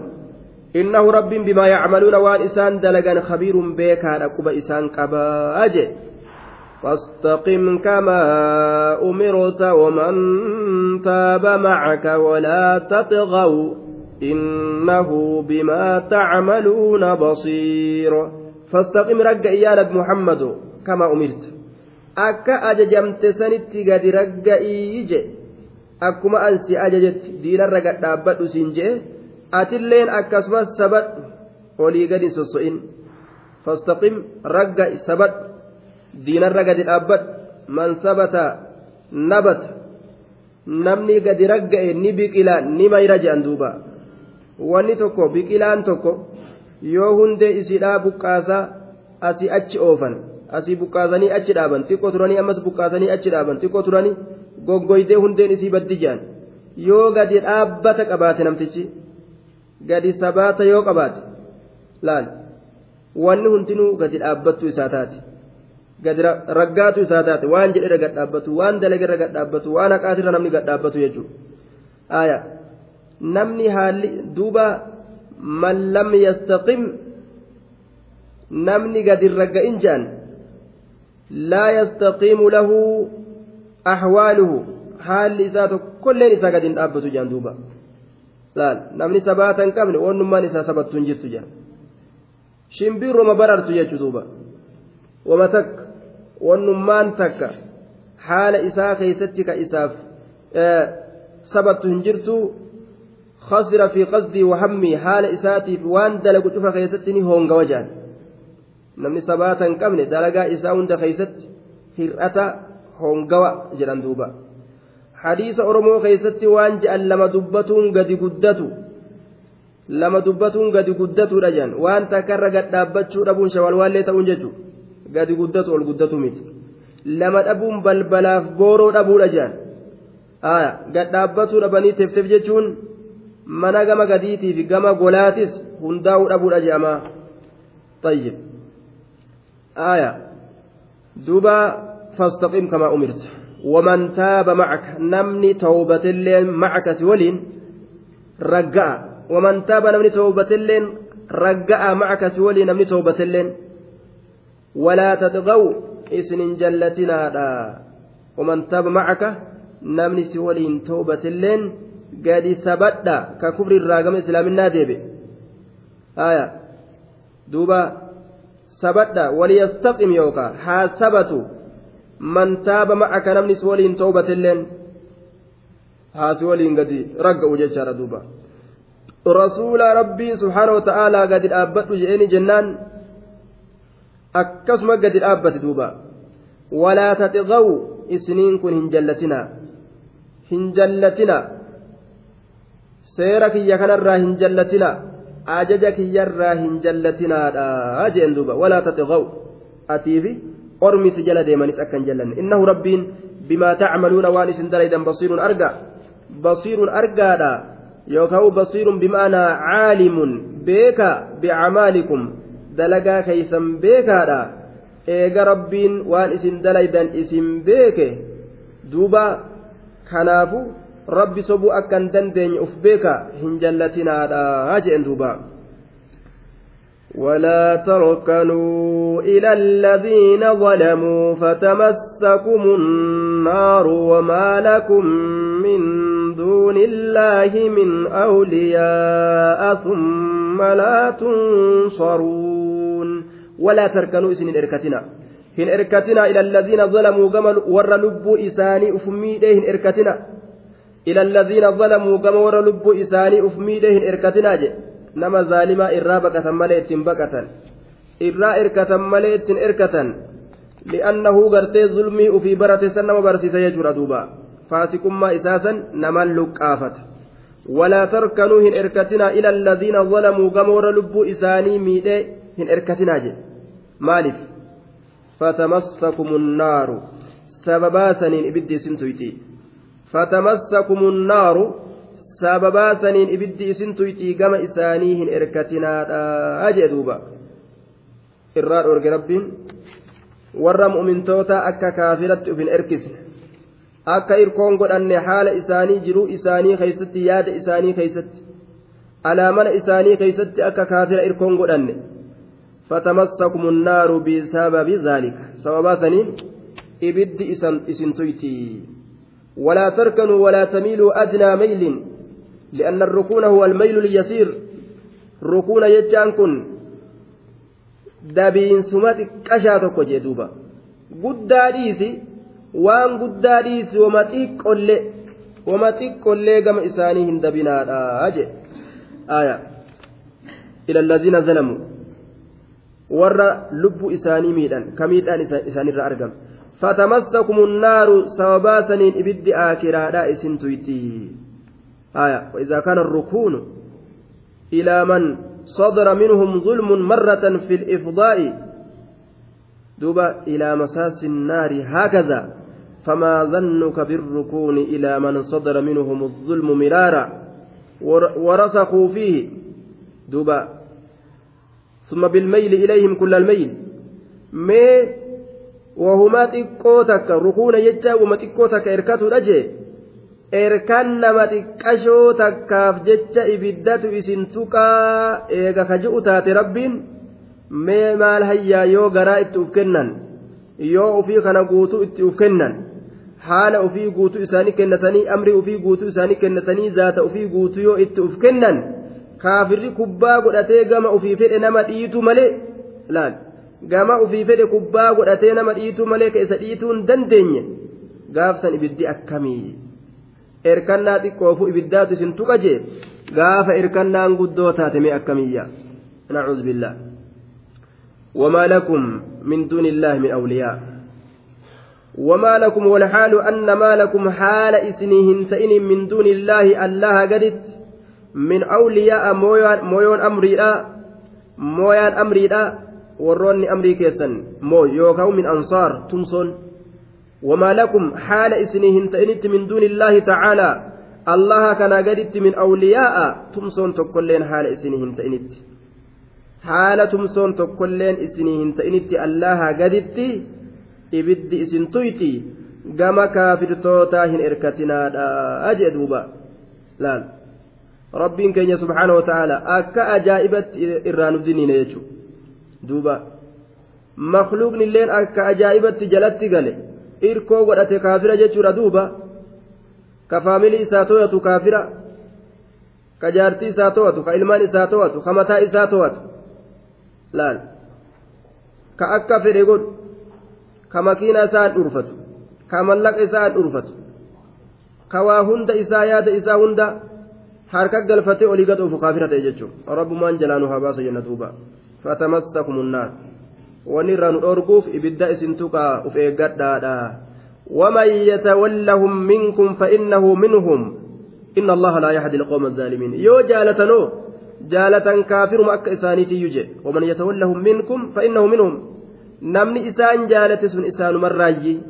Rabbiin bimaa yacmaluuna waan isaan dalagan khabiirun beekaadha quba isaan qabaa jee فاستقم كما أمرت ومن تاب معك ولا تطغوا إنه بما تعملون بصير فاستقم رق يا محمد كما أمرت أكا أججمت سنتي قد رق إيجي si ajajetti diinarra gad dhaabbadhu siin jee atilleen akkasumas sabadhu olii gadi sosso'in fastaqim ragga sabadhu diinarra gadi dhaabbadhu man sabata nabata. Namni gadi ragga'e ni biqila ni mayra jedhan duuba. Wanni tokko biqilaan tokko yoo hundee isiidhaa buqqaasaa asii achi oofan asii buqqaasanii achi dhaaban xiqqoo turanii ammas buqqaasanii achi dhaaban xiqqoo turanii goggoydee hundeen isii baddi jedhan yoo gadi dhaabbata qabaate namtichi gadi sabaata yoo qabaate laal. Wanni hundinuu gadi dhaabbattu isaa taate. Gadi raggaatu isaa taate. Waan jedhe gad dhaabbatu waan dalagerra gad dhaabbatu waan haqaatirra namni gad dhaabbatu jechuudha. Namni haalli duuba man lam yastaqim namni gadi ragga'in jedhan laa yastaqiimu lahu ahwaaluhu. Haalli isaa tokkolleen isaa gadi hin dhaabbatu jedhan duuba namni sabaata hin qabne wannummaan isaa sabattu hin jirtu jedhan shimbirruma barartu jechuu duuba wama takka wannummaan takka haala isaa keeysatti ka isaaf sabattu hin jirtu خسر في قصدي وهمي حال إساتي وان دلق شوف خيستني هونغ وجان نمني سباتا قبل دلقا إساون دخيست هرأتا hongawa jedhan duuba hadiisa oromoo keessatti waan je'an lama dubbatuun gadi guddatu lama dubbatuun gadi guddatuudha jedhan waan takkarra gad dhaabbachuu dhabuun shawalwaallee ta'uun jechuudha gadi guddatu ol guddatu miti. Lama dhabuun balbalaaf booroo dhabuudha jedhan gad dhaabbatuu dhabanii tefteef jechuun mana gama gadiitiif gama golaatis hundaa'uu dhabuudha jedhamaa tayyib. Duuba fastaqim kamaa umirta. waman taaba macaka namni tawbatillee macakasi waliin ragga'a waman taaba namni tawbatilleen ragga'a macakasi waliin namni tawbatilleen walaa tadgaw isinin jallatinaadha waman taaba macaka namni si waliin tawbatilleen gadi sabadha ka kubri irraa gama islaaminaa deebe aya duuba sabadha waliyastaqim yookaa haa sabatu si waliin toobatilleen haasi waliin gadi ragga'u jechaadha duuba rasuula rabbii subhaanahu wata'aalaa gadi dhaabbadhu je'eni jennaan akkasuma gadi dhaabbate duuba walaa taxiqaw isiniin kun hin jallatinaa hin jallatina seera kiyya kanarraa hin jallatina ajaja kiyyarraa hin jallatinaadha jeen duuba walaa taxiqaw atiifi ormi si jala deemanis akka hin jallanne innahu rabbiin bimaa tacmaluuna waan isin dalaydan basiirun arga. Basiirun argaadha. Yookaan basiirun bimaanaa caalimun beeka bicamaalikum dalagaa keeysan beekaadha. Eega rabbiin waan isin dalaydan isin beeke. Duuba kanaafu rabbi sobuu akka hin dandeenye uf beeka. Hin jallatinaadha jeen duuba ولا تركنوا إلى الذين ظلموا فتمسكم النار وما لكم من دون الله من أولياء ثم لا تنصرون. ولا تركنوا إسن إركتنا. هن إركتنا إلى الذين ظلموا قمل ور لب إساني أفميده هن إركتنا. إلى الذين ظلموا قمل ور لب إساني أفميده إركتنا جي. Nama zaalimaa irraa baqatan malee ittiin baqatan irraa irkatan malee ittiin irkatan li'annahu gartee zulmii ufii barate san nama barsiisa jechuudha duuba. Faasikummaa isaasan naman luqqaafata. Walaa tarkanuu hin erkatinaa ila alladhiina zalamuu gama warra lubbuu isaanii miidhee hin erkatinaa jedhe. Maaliif? Fatamassakumu nnaaru sababaa saniin ibiddi isin fatamassakumu nnaaru sababaa saniin ibiddi isin tuyxii gama isaanii hin erkatinaadha jee duuba irraa dhoorge rabbiin warra mu'mintoota akka kaafiratti uf hin erkisne akka irkoon godhanne haala isaanii jiruu isaanii keeysatti yaada isaanii keeysatti alaamana isaanii keeysatti akka kaafira irkoon godhanne النار بسبب ذلك سببا سنين إبد إسن تيتي ولا تركنوا ولا تميلوا أدنى ميل لأن الركون هو الميل اليسير ركون يجان كن tokko jee duuba guddaa dhiisi waan guddaa dhiisi wama xiqqollee wama xiqqollee gama isaanii hin dabinaadha jee aya ila allaziina zalamu warra lubbu isaanii miidhan ka miidhaan isaanirra argame fatamassakumu nnaaru sababaa saniin ibiddi aakiraadha isin tuyti آية. وإذا كان الركون إلى من صدر منهم ظلم مرة في الإفضاء دوبا إلى مساس النار هكذا. فما ظنك بالركون إلى من صدر منهم الظلم مرارا؟ ورسخوا فيه. دوبا. ثم بالميل إليهم كل الميل. مي وهما تكوتك ركون يجا وما تكوتك إركاتو رجي. Erkan nama xiqqashoo takkaaf jecha ibiddatu isin tuqaa eega ka ji'u taate rabbiin mee maal hayyaa yoo garaa itti uf kennan yoo ufii kana guutuu itti uf kennan haala ufii guutuu isaanii kennatanii amrii ufii guutuu isaanii kennatanii zaata ufii guutuu yoo itti uf kennan kaafirri kubbaa godhatee gama ufii fedhe nama dhiitu malee laal gama ufii fedhe kubbaa godhatee nama dhiitu malee ka isa dhiituu hin dandeenye gaafsan ibiddi akkamii. Erkannaa xiqqoofu ibiddaatu isin tuqa jee? Gaafa erkannaan guddoo taate mee akkamiyya? Nacuudhu billah وما لكم من دون الله من أولياء وما لكم والحال أن ما لكم حال إسنهن تئن من دون الله الله قدت من أولياء مويون أمري مويان أمري لا وروني أمري كيسن مو يوكاو من أنصار تمصن وما لكم حال إسنهن تئنت من دون الله تعالى الله كان قدت من أولياء تمسون تقولين حال إسنهن تئنت حال تمسون تقولين إسنهن تئنت الله قدت إبد إسن kaafirtootaa hin erkatinaadha aje duuba laal rabbiin keenya subhaanahu wa ta'aala akka ajaa'ibatti irraa nu diniine jechuudha duuba makluuqni illeen akka ajaa'ibatti jalatti gale irkoo godhate kaafira jechuudha duuba ka faamilii isaa to'atu kaafira ka jaartii isaa to'atu ka ilmaan isaa to'atu ka mataa isaa to'atu laal ka akka fedhe godhu ka makiina isaa dhurfatu ka mallaqa isaa dhurfatu ka waa hunda isaa yaada isaa hunda harka galfatee olii gad oofu kaafira ta'e jechuudha rabbumaan jalaanu haa baasu jenna duuba fatamassakumun wanni irraa nu dhorguuf ibidda isin tuqaa uf eeggadhaadha. ومن يتولهم منكم فإنه منهم إن الله لا يهدي القوم الظالمين. يو جالتنو جالة كافر مأك إسانيتي يجي ومن يتولهم منكم فإنه منهم. نمني إسان جالة سن إسان مراجي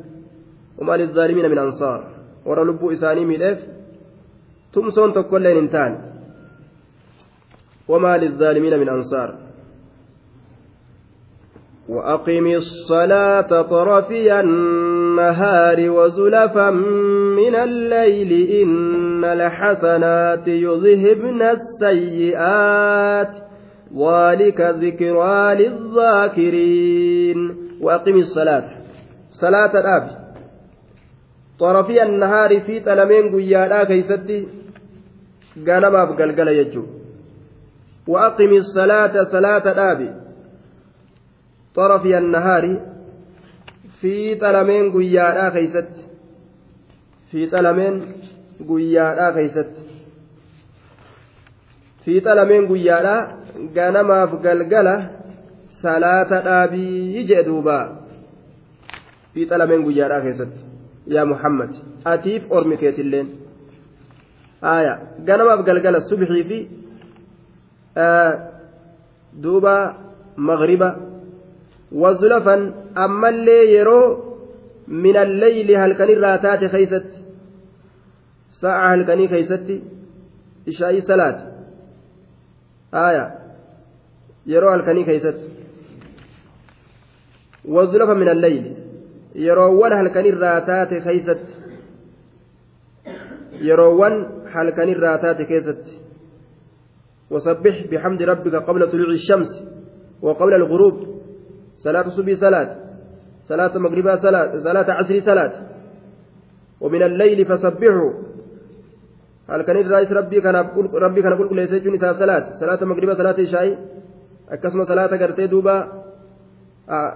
وما للظالمين من أنصار. ورا لبو إساني ميلف تمسون تقول انتان وما للظالمين من أنصار. وأقم الصلاة طرفي النهار وزلفا من الليل إن الحسنات يذهبن السيئات. ذلك ذكرى للذاكرين. وأقم الصلاة. صلاة الأب. طرفي النهار في تلمين قيالا كيستي قنما بقلقل يجو. وأقم الصلاة. صلاة الأب. طرفي النهار في طلمين قيادا كيست في طلمين قيادا كيست في طلمين قيادا غنماف قلقلة صلاة dhaabii jee duuba fi xalameen guyyaadhaa keessatti yaa muhammad atiif ormi keetilleen aya ganamaaf galgala subxii fi duuba magriba wazulafan ammallee yeroo min alleyli halkanirraa taate keeysatti sa'a halkanii keeysatti ishaa'ii salaati aya yeroo halkanii keeysatti wazulafa min alleyli yeroowwan halkanirraa taate keeysatti yeroowwan halkanirraa taate keessatti وسبح بحمد ربك قبل طلوع الشمس وقبل الغروب صلاة صبي صلاة صلاة مغربا صلاة صلاة عصر صلاة. ومن الليل فسبحوا. هل كان الرئيس ربي كان ربي كان يقول ليس جوني صلاة صلاة مغربا صلاة شاي أكسم صلاة قرتي دوبا.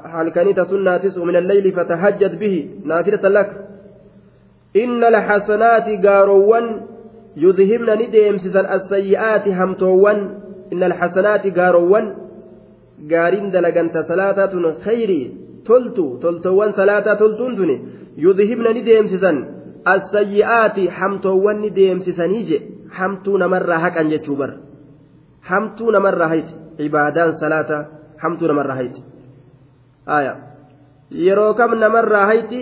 هل كان تسناتس ومن الليل فتهجد به. نافلة لك. إن الحسنات قاروان يذهبن نديمسسا السيئات همتوان إن الحسنات قاروان gaariin dalaganta salaataa tun khayrii toltu toltoowwan salaataa toltuun tuni yudhibna ni deemsisan assayyi'aati hamtoowwan ni deemsisanii je hamtuu namarraa haqan jechuu bar hamtuu namarraa hayti ibaadaan salaataa hamtuu namarraa hayti aya yeroo kam namarraa hayti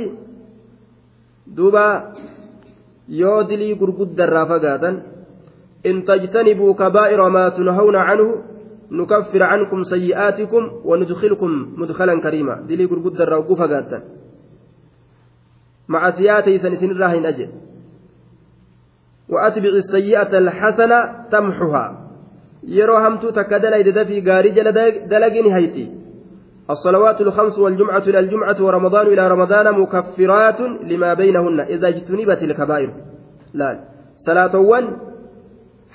duuba yoo dilii gurguddarraa fagaatan in tajtanibuu kabaa'ira maa tunhawna canhu نكفر عنكم سيئاتكم وندخلكم مدخلا كريما. دلي قرقود الروقوف قاتا. مع سياتي سنسن الراهن أجل. وأتبع السيئة الحسنة تمحها. hamtuu takka dalayde في gaarii jala dalagini hayti الصلوات الخمس والجمعة إلى الجمعة ورمضان إلى رمضان مكفرات لما بينهن إذا اجتنبت الكبائر. لا. صلاة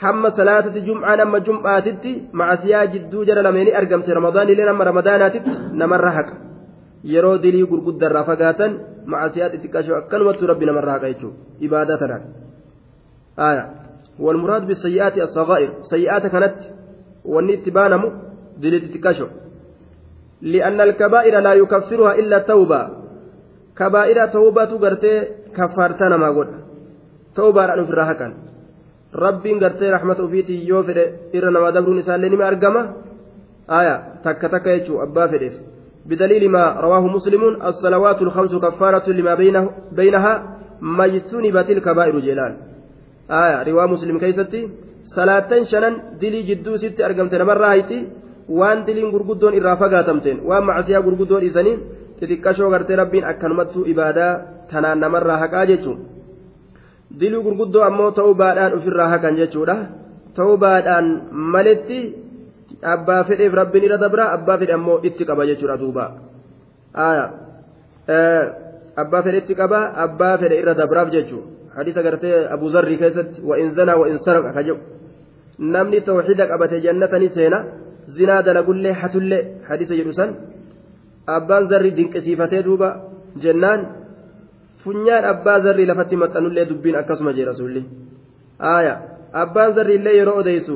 hamma salaatatti jum'aa nama jum'aatitti macasiyaa jidduu jala lameeni argamte ramadaanillee nama ramadaanaatitti namarra haqa yeroo dilii gurguddarraa fagaatan macasiyaa xixiqqashoo akkanumatti rabbi namarra haqa jechuudha ibaadaa tanaan والمراد بالسيئات الصغائر سيئات كانت والنيت بانمو دليل تكاشو لأن الكبائر لا يكفرها إلا التوبة كبائر توبة غرتي كفارتنا ما قلت توبة لأنه في الراحة rabbiin gartee rahmata ofiitii yoo fedhe irra namaa dabruun isaallee nima argama aya takka takka jechuu abbaa fedheef بدليل ما رواه مسلم الصلوات الخمس كفارة لما بينه بينها ما اجتنبت الكبائر جلال آية رواه مسلم كيستي صلاة شنن دلي جدو ست أرقمت نمر هايتي waan diliin gurguddoon irraa fagaatamteen waan macasiyaa gurguddoon isaniin xixiqqashoo gartee rabbiin akkanumattuu ibaadaa tanaan namarraa haqaa jechuun Diluu gurguddoo ammoo ta'uu baadhaan ofirraa hakan jechuudha ta'uu baadhaan maletti abbaa fedheef rabbiin irra dabra abbaa fedhe ammoo itti qaba jechuudha duuba abbaa fedhe itti qaba abbaa fedhe irra dabraaf jechuudha hadiisa gartee abu zarrii keessatti wa'in zanaa wa'in saraqa ka jedhu namni tawxiida qabate jannatanii seena zinaa dalagullee hatullee hadiisa jedhu san abbaan zarri dinqisiifatee duuba jennaan. Funyaan abbaa zarrii lafatti maxxanullee dubbiin akkasuma jee rasuulli aaya abbaan zarrii illee yeroo odeysu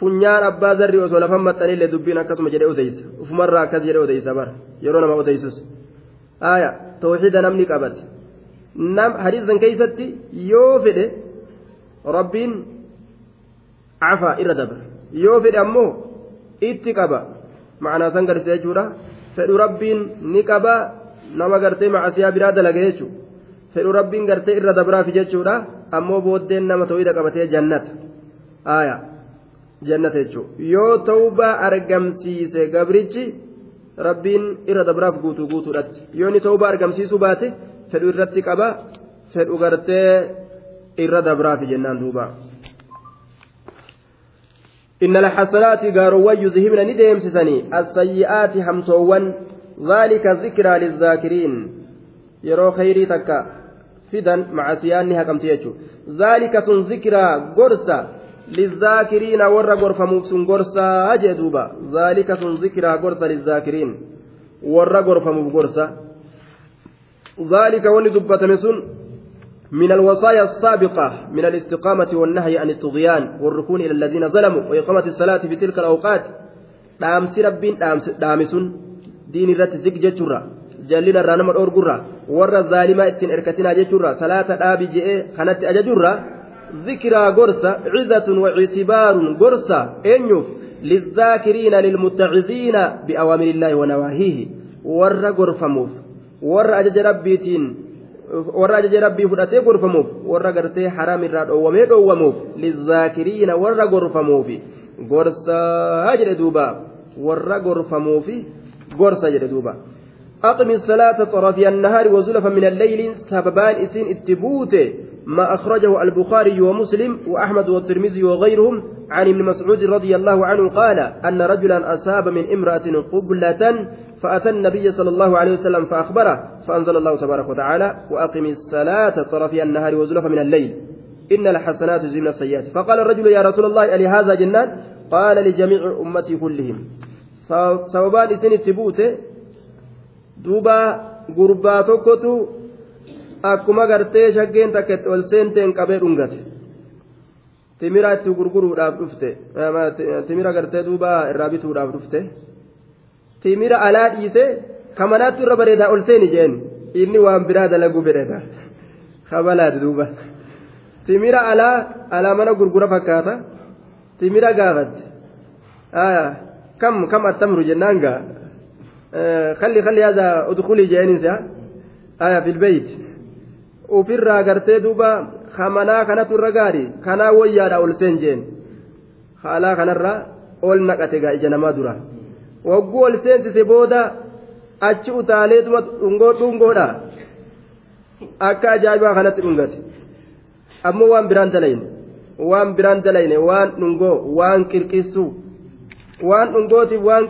funyaan abbaa zarrii osoo lafan maxxanillee dubbiin akkasuma jedhee odeysa ufumarraa akkas jedhee odeysa bara yeroo nama odeysus aaya tawxiida namni qabate nam hadiisan keessatti yoo fedhe rabbiin cafaa irra dabra yoo fedhe ammoo itti qaba ma'anaa san garsiisa jechuudha fedhu rabbiin ni qaba nama gartee macasiyaa biraa dalaga jechuudha fedhu rabbiin gartee irra dabraafi jechuudha ammoo booddeen nama tawhida qabatee jannata aayaa jannata jechuudha yoo tawbaa argamsiise gabrichi rabbiin irra dabraaf guutuu guutuudhatti yoo inni tawbaa argamsiisuu baate fedhu irratti qaba fedhu gartee irra dabraafi jennaan duuba. إن الحسنات قاروا يذهبن نديم سسني السيئات همسوان ذلك ذكرى للذاكرين يرو خيري تكا fidan macasiyaanni haqamte jechuudha zaalika sun zikiraa gorsa lizaakiriina warra gorfamuuf sun gorsaa jee duuba zaalika sun zikiraa gorsa lizaakiriin warra gorfamuuf gorsa zaalika wanni dubbatame sun من الوصايا السابقة من الاستقامة والنهي عن الطغيان والركون إلى الذين ظلموا وإقامة الصلاة في تلك الأوقات دامس رب دامس دين الرت زك جترا jallina irraa nama dhoorgurra warra zaalimaa ittiin erkatinaa jechuurra salaata dhaabi je'ee kanatti ajajurra ذكرى قرصة عزة واعتبار قرصة أنيف للذاكرين للمتعظين بأوامر الله ونواهيه ور قرفموف ور أجج ربيتين warra ajaja rabbii fudhatee gorfamuuf warra gartee haraam irraa dhoowwamee dhoowwamuuf lizaakiriina warra gorfamuufi gorsaa jedhe duuba warra gorfamuufi gorsa jedhe duuba أقم الصلاة طرفي النهار وزلفا من الليل سببان إسين اتبوت ما أخرجه البخاري ومسلم وأحمد والترمذي وغيرهم عن ابن مسعود رضي الله عنه قال أن رجلا أصاب من امرأة قبلة فأتى النبي صلى الله عليه وسلم فأخبره فأنزل الله تبارك وتعالى وأقم الصلاة طرفي النهار وزلفا من الليل. إن الحسنات يزيلن السيئات. فقال الرجل يا رسول الله ألي هذا جنان؟ قال لجميع أمتي كلهم. سببان إسين اتبوت duuba gurbaa tokkotu akkuma gartee shaggeen takka itti ol seenteen qabee dhungate. Timira itti gurguruudhaaf dhufte timira gartee duuba irraa bituudhaaf dhufte. Timira alaa dhiite kamanaatti irra bareedaa ol seeni jeen. Inni waan biraa dalaguu fedhedha kabalaati duuba. Timira alaa alaa mana gurgura fakkaata. Timira gaafatte. Kam kam attamru jennaan gaa خلي خلي هذا ادخلي جانسا آية في البيت ofirraa gartee duuba kamanaa kanatu irra gaari kanaa wayyaadha ol seen jeen haalaa kanarra ol naqate gaa ija namaa dura wagguu ol seensise booda achi utaaleetuma dhungoo dhungoodha akka ajaa'ibaa kanatti dhungate ammoo waan biraan dalayne waan biraan dalayne waan dhungoo waan qirqissu waan dhungootiif waan